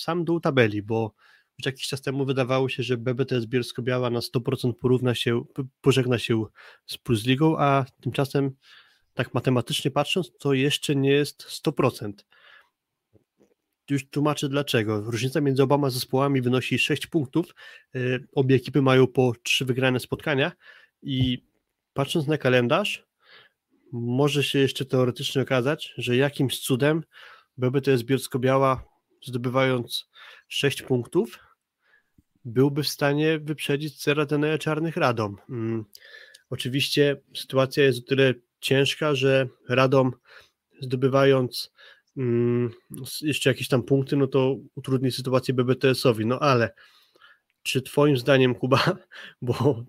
sam dół tabeli, bo już jakiś czas temu wydawało się, że BBTS Bielsko-Biała na 100% porówna się, pożegna się z Plus Ligą, a tymczasem tak matematycznie patrząc, to jeszcze nie jest 100%. Już tłumaczę dlaczego. Różnica między oboma zespołami wynosi 6 punktów. Y, obie ekipy mają po 3 wygrane spotkania i patrząc na kalendarz, może się jeszcze teoretycznie okazać, że jakimś cudem BBTS Bielsko-Biała zdobywając 6 punktów, byłby w stanie wyprzedzić Ceratenę Czarnych Radom. Hmm. Oczywiście sytuacja jest o tyle ciężka, że Radom zdobywając hmm, jeszcze jakieś tam punkty, no to utrudni sytuację BBTS-owi. No ale czy twoim zdaniem, Kuba, bo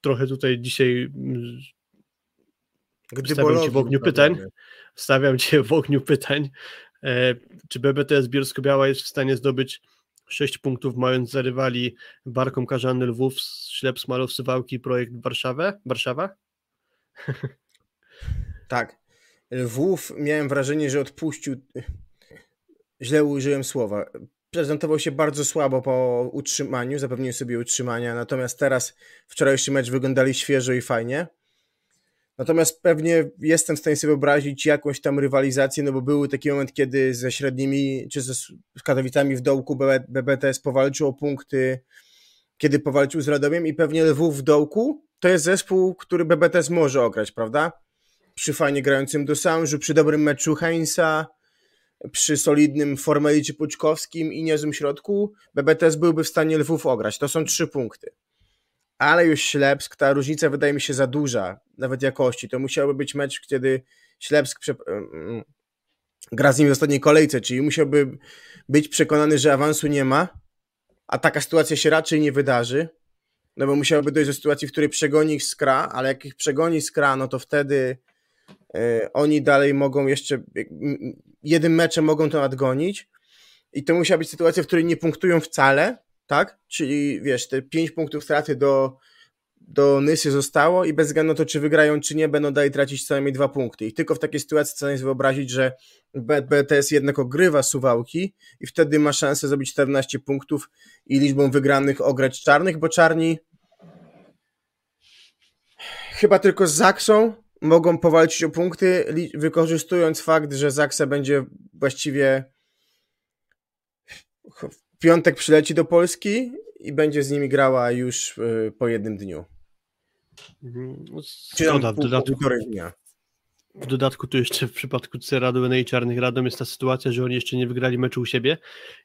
trochę tutaj dzisiaj mm, Gdy stawiam cię w ogniu pytań, stawiam cię w ogniu pytań, czy BBTS Bielsko-Biała jest w stanie zdobyć 6 punktów, mając za rywali Barką Karzany Lwów, Ślep Smalow, Suwałki, projekt Warszawę, Warszawa? Tak. Lwów miałem wrażenie, że odpuścił. Źle użyłem słowa. Prezentował się bardzo słabo po utrzymaniu, zapewnił sobie utrzymania, natomiast teraz wczorajszy mecz wyglądali świeżo i fajnie. Natomiast pewnie jestem w stanie sobie wyobrazić jakąś tam rywalizację, no bo był taki moment, kiedy ze średnimi, czy ze Katowicami w dołku BBTS powalczył o punkty, kiedy powalczył z Radomiem i pewnie Lwów w dołku to jest zespół, który BBTS może ograć, prawda? Przy fajnie grającym do Sanżu, przy dobrym meczu Heinza, przy solidnym Formelicie Puczkowskim i niezłym środku, BBTS byłby w stanie Lwów ograć. To są trzy punkty ale już Ślepsk, ta różnica wydaje mi się za duża, nawet jakości. To musiałby być mecz, kiedy Ślepsk prze... Gra z nim w ostatniej kolejce, czyli musiałby być przekonany, że awansu nie ma, a taka sytuacja się raczej nie wydarzy, no bo musiałby dojść do sytuacji, w której przegoni ich Skra, ale jak ich przegoni Skra, no to wtedy y, oni dalej mogą jeszcze, jednym meczem mogą to nadgonić i to musiała być sytuacja, w której nie punktują wcale, tak? Czyli wiesz, te 5 punktów straty do, do Nysy zostało i bez względu na to, czy wygrają, czy nie, będą dalej tracić co najmniej dwa punkty. I tylko w takiej sytuacji chcę sobie wyobrazić, że BTS jednak ogrywa suwałki i wtedy ma szansę zrobić 14 punktów i liczbą wygranych ograć czarnych, bo czarni chyba tylko z Zaksą mogą powalczyć o punkty, wykorzystując fakt, że Zaksa będzie właściwie piątek przyleci do Polski i będzie z nimi grała już y, po jednym dniu. Mhm. No, Szkoda, w dodatku, w dodatku tu jeszcze w przypadku Ceradu i Czarnych Radom jest ta sytuacja, że oni jeszcze nie wygrali meczu u siebie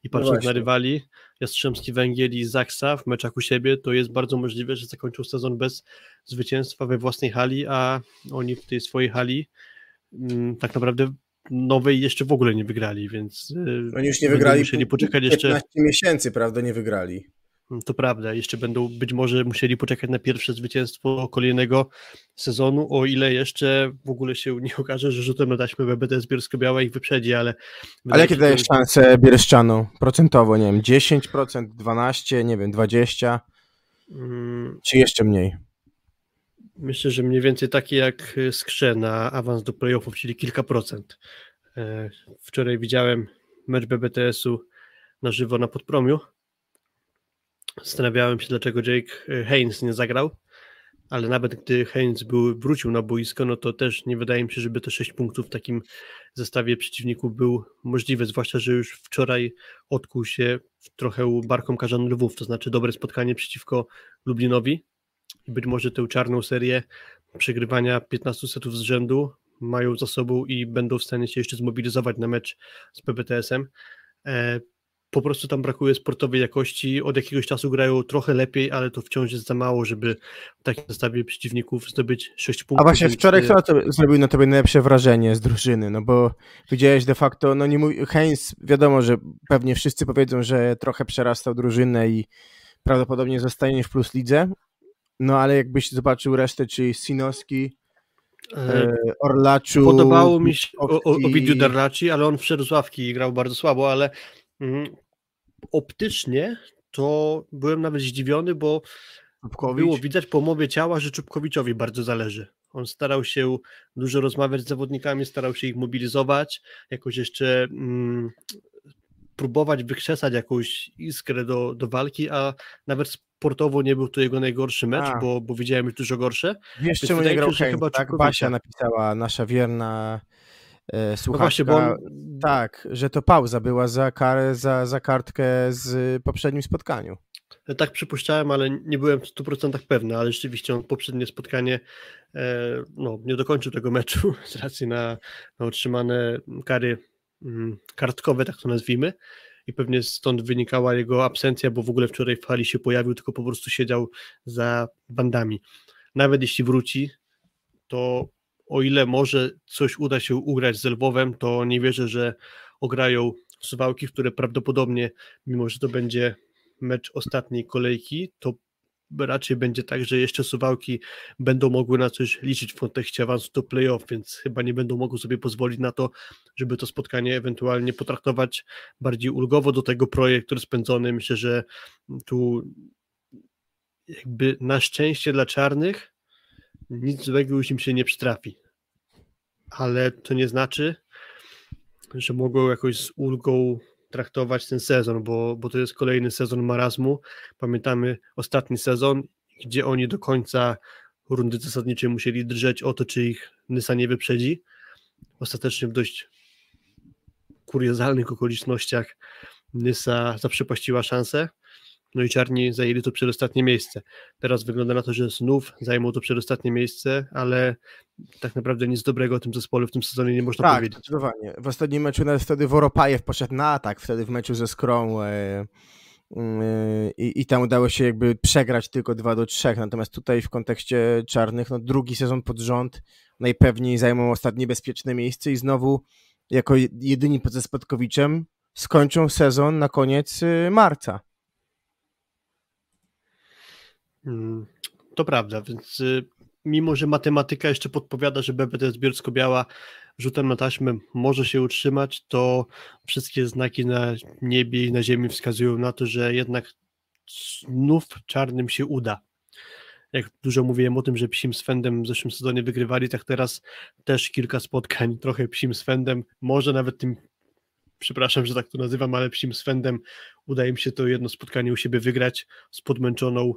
i patrząc no na rywali Jastrzębski Węgiel i Zaksa w meczach u siebie, to jest bardzo możliwe, że zakończą sezon bez zwycięstwa we własnej hali, a oni w tej swojej hali mm, tak naprawdę nowej jeszcze w ogóle nie wygrali, więc e, Oni już nie wygrali musieli poczekać 15 jeszcze miesięcy, prawda, nie wygrali. Mm, to prawda, jeszcze będą być może musieli poczekać na pierwsze zwycięstwo kolejnego sezonu, o ile jeszcze w ogóle się nie okaże, że rzutem na taśmę BBTS Bielsko-Biała ich wyprzedzi, ale... Ale jakie dajesz to... szanse Bielszczanu procentowo, nie wiem, 10%, 12%, nie wiem, 20%? Hmm. Czy jeszcze mniej? Myślę, że mniej więcej takie jak Skrze na awans do playoffów, czyli kilka procent. E, wczoraj widziałem mecz BBTS-u na żywo na Podpromiu Zastanawiałem się, dlaczego Jake e, Haynes nie zagrał, ale nawet gdy Haynes był, wrócił na boisko, no to też nie wydaje mi się, żeby te 6 punktów w takim zestawie przeciwników był możliwe, zwłaszcza, że już wczoraj odkuł się trochę barką Karzan Lwów, to znaczy dobre spotkanie przeciwko Lublinowi być może tę czarną serię przegrywania 15 setów z rzędu mają za sobą i będą w stanie się jeszcze zmobilizować na mecz z PBTS-em. E, po prostu tam brakuje sportowej jakości. Od jakiegoś czasu grają trochę lepiej, ale to wciąż jest za mało, żeby w takim zestawie przeciwników zdobyć 6 punktów. A właśnie wczoraj kto to zrobił na tobie najlepsze wrażenie z drużyny? No bo widziałeś de facto, no nie mój, Heinz, wiadomo, że pewnie wszyscy powiedzą, że trochę przerastał drużynę i prawdopodobnie zostanie w plus lidze. No ale jakbyś zobaczył resztę, czyli Sinoski, e, e, Orlaczu. Podobało mi się Ovidiu Darlaci, ale on wszedł z ławki i grał bardzo słabo, ale Mhm. Optycznie to byłem nawet zdziwiony, bo Czubkowicz. było widać po mowie ciała, że Czubkowiczowi bardzo zależy. On starał się dużo rozmawiać z zawodnikami, starał się ich mobilizować, jakoś jeszcze mm, próbować wykrzesać jakąś iskrę do, do walki, a nawet sportowo nie był to jego najgorszy mecz, bo, bo widziałem już dużo gorsze. Wiesz, czemu nie grał chyba tak? Basia napisała, nasza wierna słuchaczka, no właśnie, bo on... tak, że to pauza była za, karę, za, za kartkę z poprzednim spotkaniu. Tak przypuszczałem, ale nie byłem w 100% pewny, ale rzeczywiście on poprzednie spotkanie e, no, nie dokończył tego meczu z racji na, na otrzymane kary kartkowe, tak to nazwijmy i pewnie stąd wynikała jego absencja, bo w ogóle wczoraj w hali się pojawił, tylko po prostu siedział za bandami. Nawet jeśli wróci, to o ile może coś uda się ugrać z Lwowem, to nie wierzę, że ograją Suwałki, które prawdopodobnie, mimo że to będzie mecz ostatniej kolejki, to raczej będzie tak, że jeszcze Suwałki będą mogły na coś liczyć w kontekście awansu do playoff, więc chyba nie będą mogły sobie pozwolić na to, żeby to spotkanie ewentualnie potraktować bardziej ulgowo do tego projektu spędzony. Myślę, że tu jakby na szczęście dla czarnych nic złego już im się nie przytrafi. Ale to nie znaczy, że mogą jakoś z ulgą traktować ten sezon, bo, bo to jest kolejny sezon marazmu. Pamiętamy ostatni sezon, gdzie oni do końca rundy zasadniczej musieli drżeć o to, czy ich Nysa nie wyprzedzi. Ostatecznie w dość kuriozalnych okolicznościach Nysa zaprzepaściła szansę no i czarni zajęli to przedostatnie miejsce. Teraz wygląda na to, że znów zajmą to przedostatnie miejsce, ale tak naprawdę nic dobrego o tym zespole w tym sezonie nie można tak, powiedzieć. Tak, zdecydowanie. W ostatnim meczu nawet wtedy Woropajew poszedł na atak, wtedy w meczu ze Skrą e, e, i, tam udało się jakby przegrać tylko 2 do 3, natomiast tutaj w kontekście czarnych, no drugi sezon pod rząd najpewniej zajmą ostatnie bezpieczne miejsce i znowu jako jedyni poza Spadkowiczem skończą sezon na koniec e, marca. Mm, to prawda, więc y, mimo, że matematyka jeszcze podpowiada, że BBT Bielsko-Biała rzutem na taśmę może się utrzymać, to wszystkie znaki na niebie i na ziemi wskazują na to, że jednak znów czarnym się uda. Jak dużo mówiłem o tym, że psim Fendem w zeszłym sezonie wygrywali, tak teraz też kilka spotkań, trochę psim Fendem, może nawet tym przepraszam, że tak to nazywam, ale psim Fendem udaje im się to jedno spotkanie u siebie wygrać z podmęczoną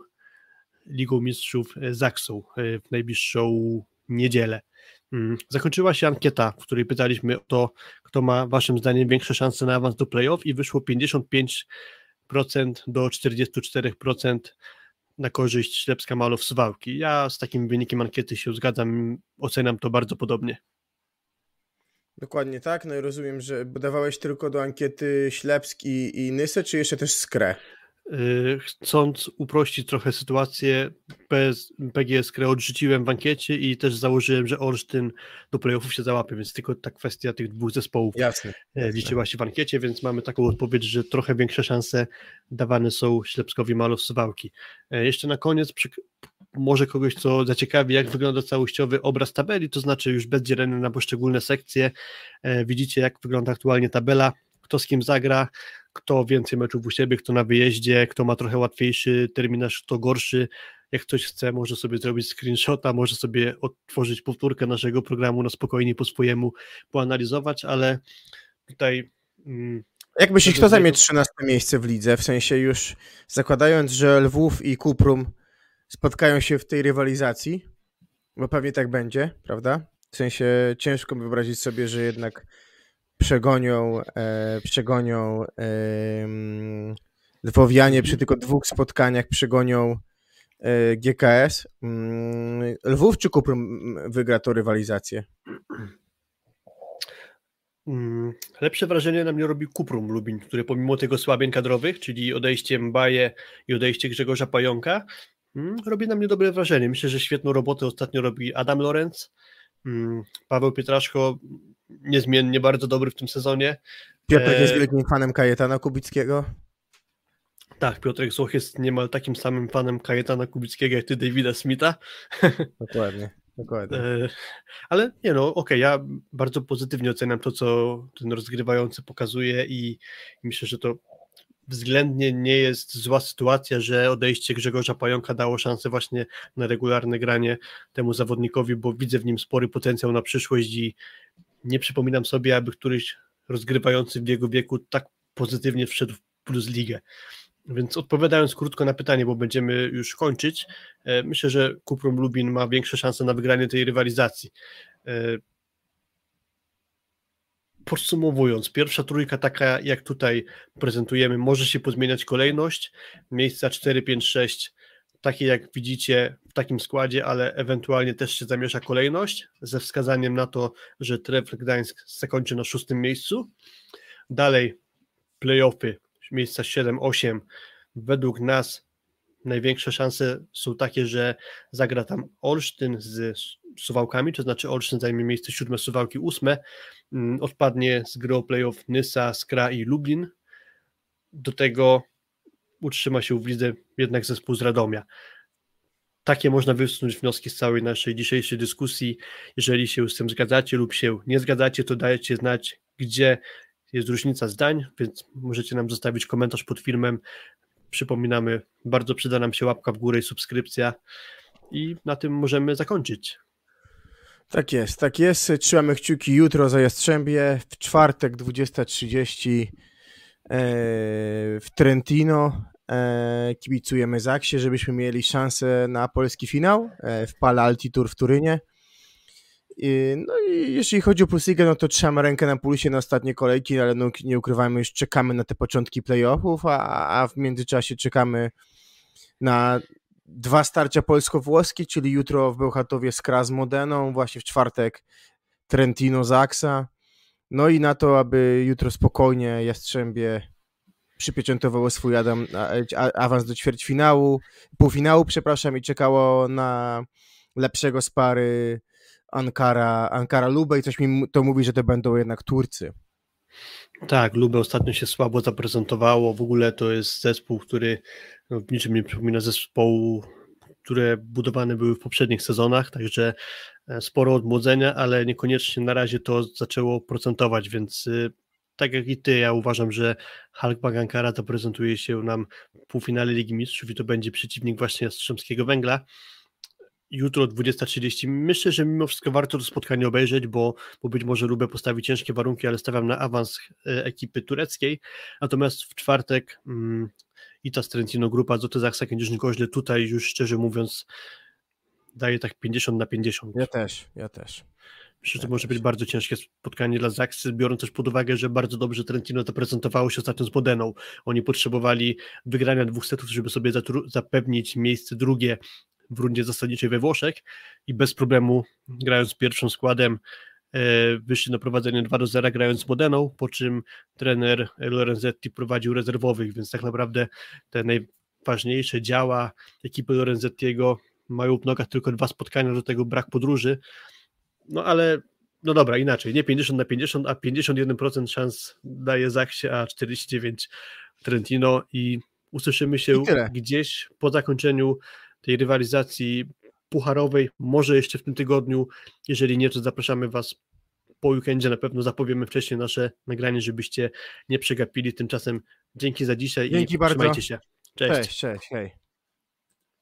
Ligą Mistrzów e, Zaksą e, w najbliższą niedzielę. Mm, zakończyła się ankieta, w której pytaliśmy o to, kto ma waszym zdaniem większe szanse na awans do playoff i wyszło 55% do 44% na korzyść Ślepska Malow Suwałki. Ja z takim wynikiem ankiety się zgadzam, oceniam to bardzo podobnie. Dokładnie tak, no i rozumiem, że dawałeś tylko do ankiety Ślepski i Nysę, czy jeszcze też Skrę? Y, chcąc uprościć trochę sytuację, PGS odrzuciłem w ankiecie i też założyłem, że Olsztyn do playoffów się załapie, więc tylko ta kwestia tych dwóch zespołów jasne, e, jasne. liczyła się w ankiecie, więc mamy taką odpowiedź, że trochę większe szanse dawane są Ślepskowi Malow Suwałki. E, jeszcze na koniec może kogoś, co zaciekawi, jak wygląda całościowy obraz tabeli, to znaczy już bez dzielenia na poszczególne sekcje. E, widzicie, jak wygląda aktualnie tabela, kto z kim zagra, kto więcej meczów u siebie, kto na wyjeździe, kto ma trochę łatwiejszy terminarz, kto gorszy. Jak ktoś chce, może sobie zrobić screenshota, może sobie otworzyć powtórkę naszego programu na spokojnie po swojemu poanalizować, ale tutaj. Mm, Jak myślisz, kto zajmie 13 miejsce w lidze? W sensie już zakładając, że Lwów i Kuprum spotkają się w tej rywalizacji, bo pewnie tak będzie, prawda? W sensie ciężko wyobrazić sobie, że jednak przegonią, e, przegonią e, Lwowianie przy tylko dwóch spotkaniach przegonią e, GKS. Mm, Lwów czy Kuprum wygra tą rywalizację? Mm, lepsze wrażenie na mnie robi Kuprum Lubin, który pomimo tego słabień kadrowych, czyli odejście Mbaje i odejście Grzegorza Pająka, mm, robi na mnie dobre wrażenie. Myślę, że świetną robotę ostatnio robi Adam Lorenz, Paweł Pietraszko niezmiennie bardzo dobry w tym sezonie. Piotrek jest e, wielkim fanem Kajetana Kubickiego. Tak, Piotrek Złoch jest niemal takim samym fanem Kajetana Kubickiego jak ty Davida Smitha. Dokładnie. Dokładnie. E, ale nie no, okej, okay, ja bardzo pozytywnie oceniam to, co ten rozgrywający pokazuje i myślę, że to względnie nie jest zła sytuacja, że odejście Grzegorza Pająka dało szansę właśnie na regularne granie temu zawodnikowi, bo widzę w nim spory potencjał na przyszłość i nie przypominam sobie, aby któryś rozgrywający w jego wieku tak pozytywnie wszedł w Plus Ligę. Więc odpowiadając krótko na pytanie, bo będziemy już kończyć, e, myślę, że Kuprum Lubin ma większe szanse na wygranie tej rywalizacji. E, podsumowując, pierwsza trójka taka jak tutaj prezentujemy, może się pozmieniać kolejność. Miejsca 4, 5, 6 takie jak widzicie w takim składzie, ale ewentualnie też się zamiesza kolejność ze wskazaniem na to, że Trefl Gdańsk zakończy na szóstym miejscu. Dalej playoffy, miejsca 7-8. Według nas największe szanse są takie, że zagra tam Olsztyn z Suwałkami, to znaczy Olsztyn zajmie miejsce siódme, Suwałki ósme. Mm, odpadnie z gry o playoff Nysa, Skra i Lublin. Do tego utrzyma się w lidze jednak zespół z Radomia. Takie można wysunąć wnioski z całej naszej dzisiejszej dyskusji. Jeżeli się z tym zgadzacie lub się nie zgadzacie, to dajcie znać, gdzie jest różnica zdań, więc możecie nam zostawić komentarz pod filmem. Przypominamy, bardzo przyda nam się łapka w górę i subskrypcja. I na tym możemy zakończyć. Tak jest, tak jest. Trzymamy kciuki jutro za Jastrzębie. W czwartek 20.30 e, w Trentino. E, kibicujemy Zaksie, żebyśmy mieli szansę na polski finał e, w Pala Altitour w Turynie. No i jeśli chodzi o Plusligę, no to trzymamy rękę na pulsie na ostatnie kolejki, ale no, nie ukrywajmy, już czekamy na te początki playoffów, a, a w międzyczasie czekamy na dwa starcia polsko-włoskie, czyli jutro w Bełchatowie z Modeną, właśnie w czwartek Trentino Zaksa. No i na to, aby jutro spokojnie Jastrzębie przypieczętowało swój Adam, awans do ćwierćfinału, półfinału, przepraszam, i czekało na lepszego spary Ankara, Ankara Lubę i coś mi to mówi, że to będą jednak Turcy. Tak, Lubę ostatnio się słabo zaprezentowało. W ogóle to jest zespół, który no, w niczym nie przypomina zespołu, które budowane były w poprzednich sezonach, także e, sporo odmłodzenia, ale niekoniecznie na razie to zaczęło procentować, więc y, tak jak i ty, ja uważam, że Hulk Bagankara zaprezentuje się nam w półfinale Ligi Mistrzów i to będzie przeciwnik właśnie Jastrzębskiego Węgla. Jutro o 20.30. Myślę, że mimo wszystko warto to spotkanie obejrzeć, bo, bo być może Lubę postawi ciężkie warunki, ale stawiam na awans e, ekipy tureckiej. Natomiast w czwartek mm, i ta Strentino grupa Zoty Zaksa Kędzierzyn-Koźle tutaj już szczerze mówiąc daje tak 50 na 50. Ja też, ja też. Myślę, że to może być bardzo ciężkie spotkanie dla Zaksy, biorąc też pod uwagę, że bardzo dobrze Trentino zaprezentowało się ostatnio z Modeną. Oni potrzebowali wygrania dwóch setów, żeby sobie zapewnić miejsce drugie w rundzie zasadniczej we Włoszech i bez problemu grając pierwszym składem wyszli na prowadzenie 2 do 0 grając z Modeną, po czym trener Lorenzetti prowadził rezerwowych, więc tak naprawdę te najważniejsze działa ekipy Lorenzettiego mają w nogach tylko dwa spotkania, do tego brak podróży, no ale no dobra, inaczej, nie 50 na 50, a 51% szans daje Zachsie, a 49 Trentino i usłyszymy się gdzieś po zakończeniu tej rywalizacji pucharowej, może jeszcze w tym tygodniu, jeżeli nie, to zapraszamy Was po weekendzie, na pewno zapowiemy wcześniej nasze nagranie, żebyście nie przegapili, tymczasem dzięki za dzisiaj dzięki i bardzo. trzymajcie się. Cześć, cześć, cześć hej.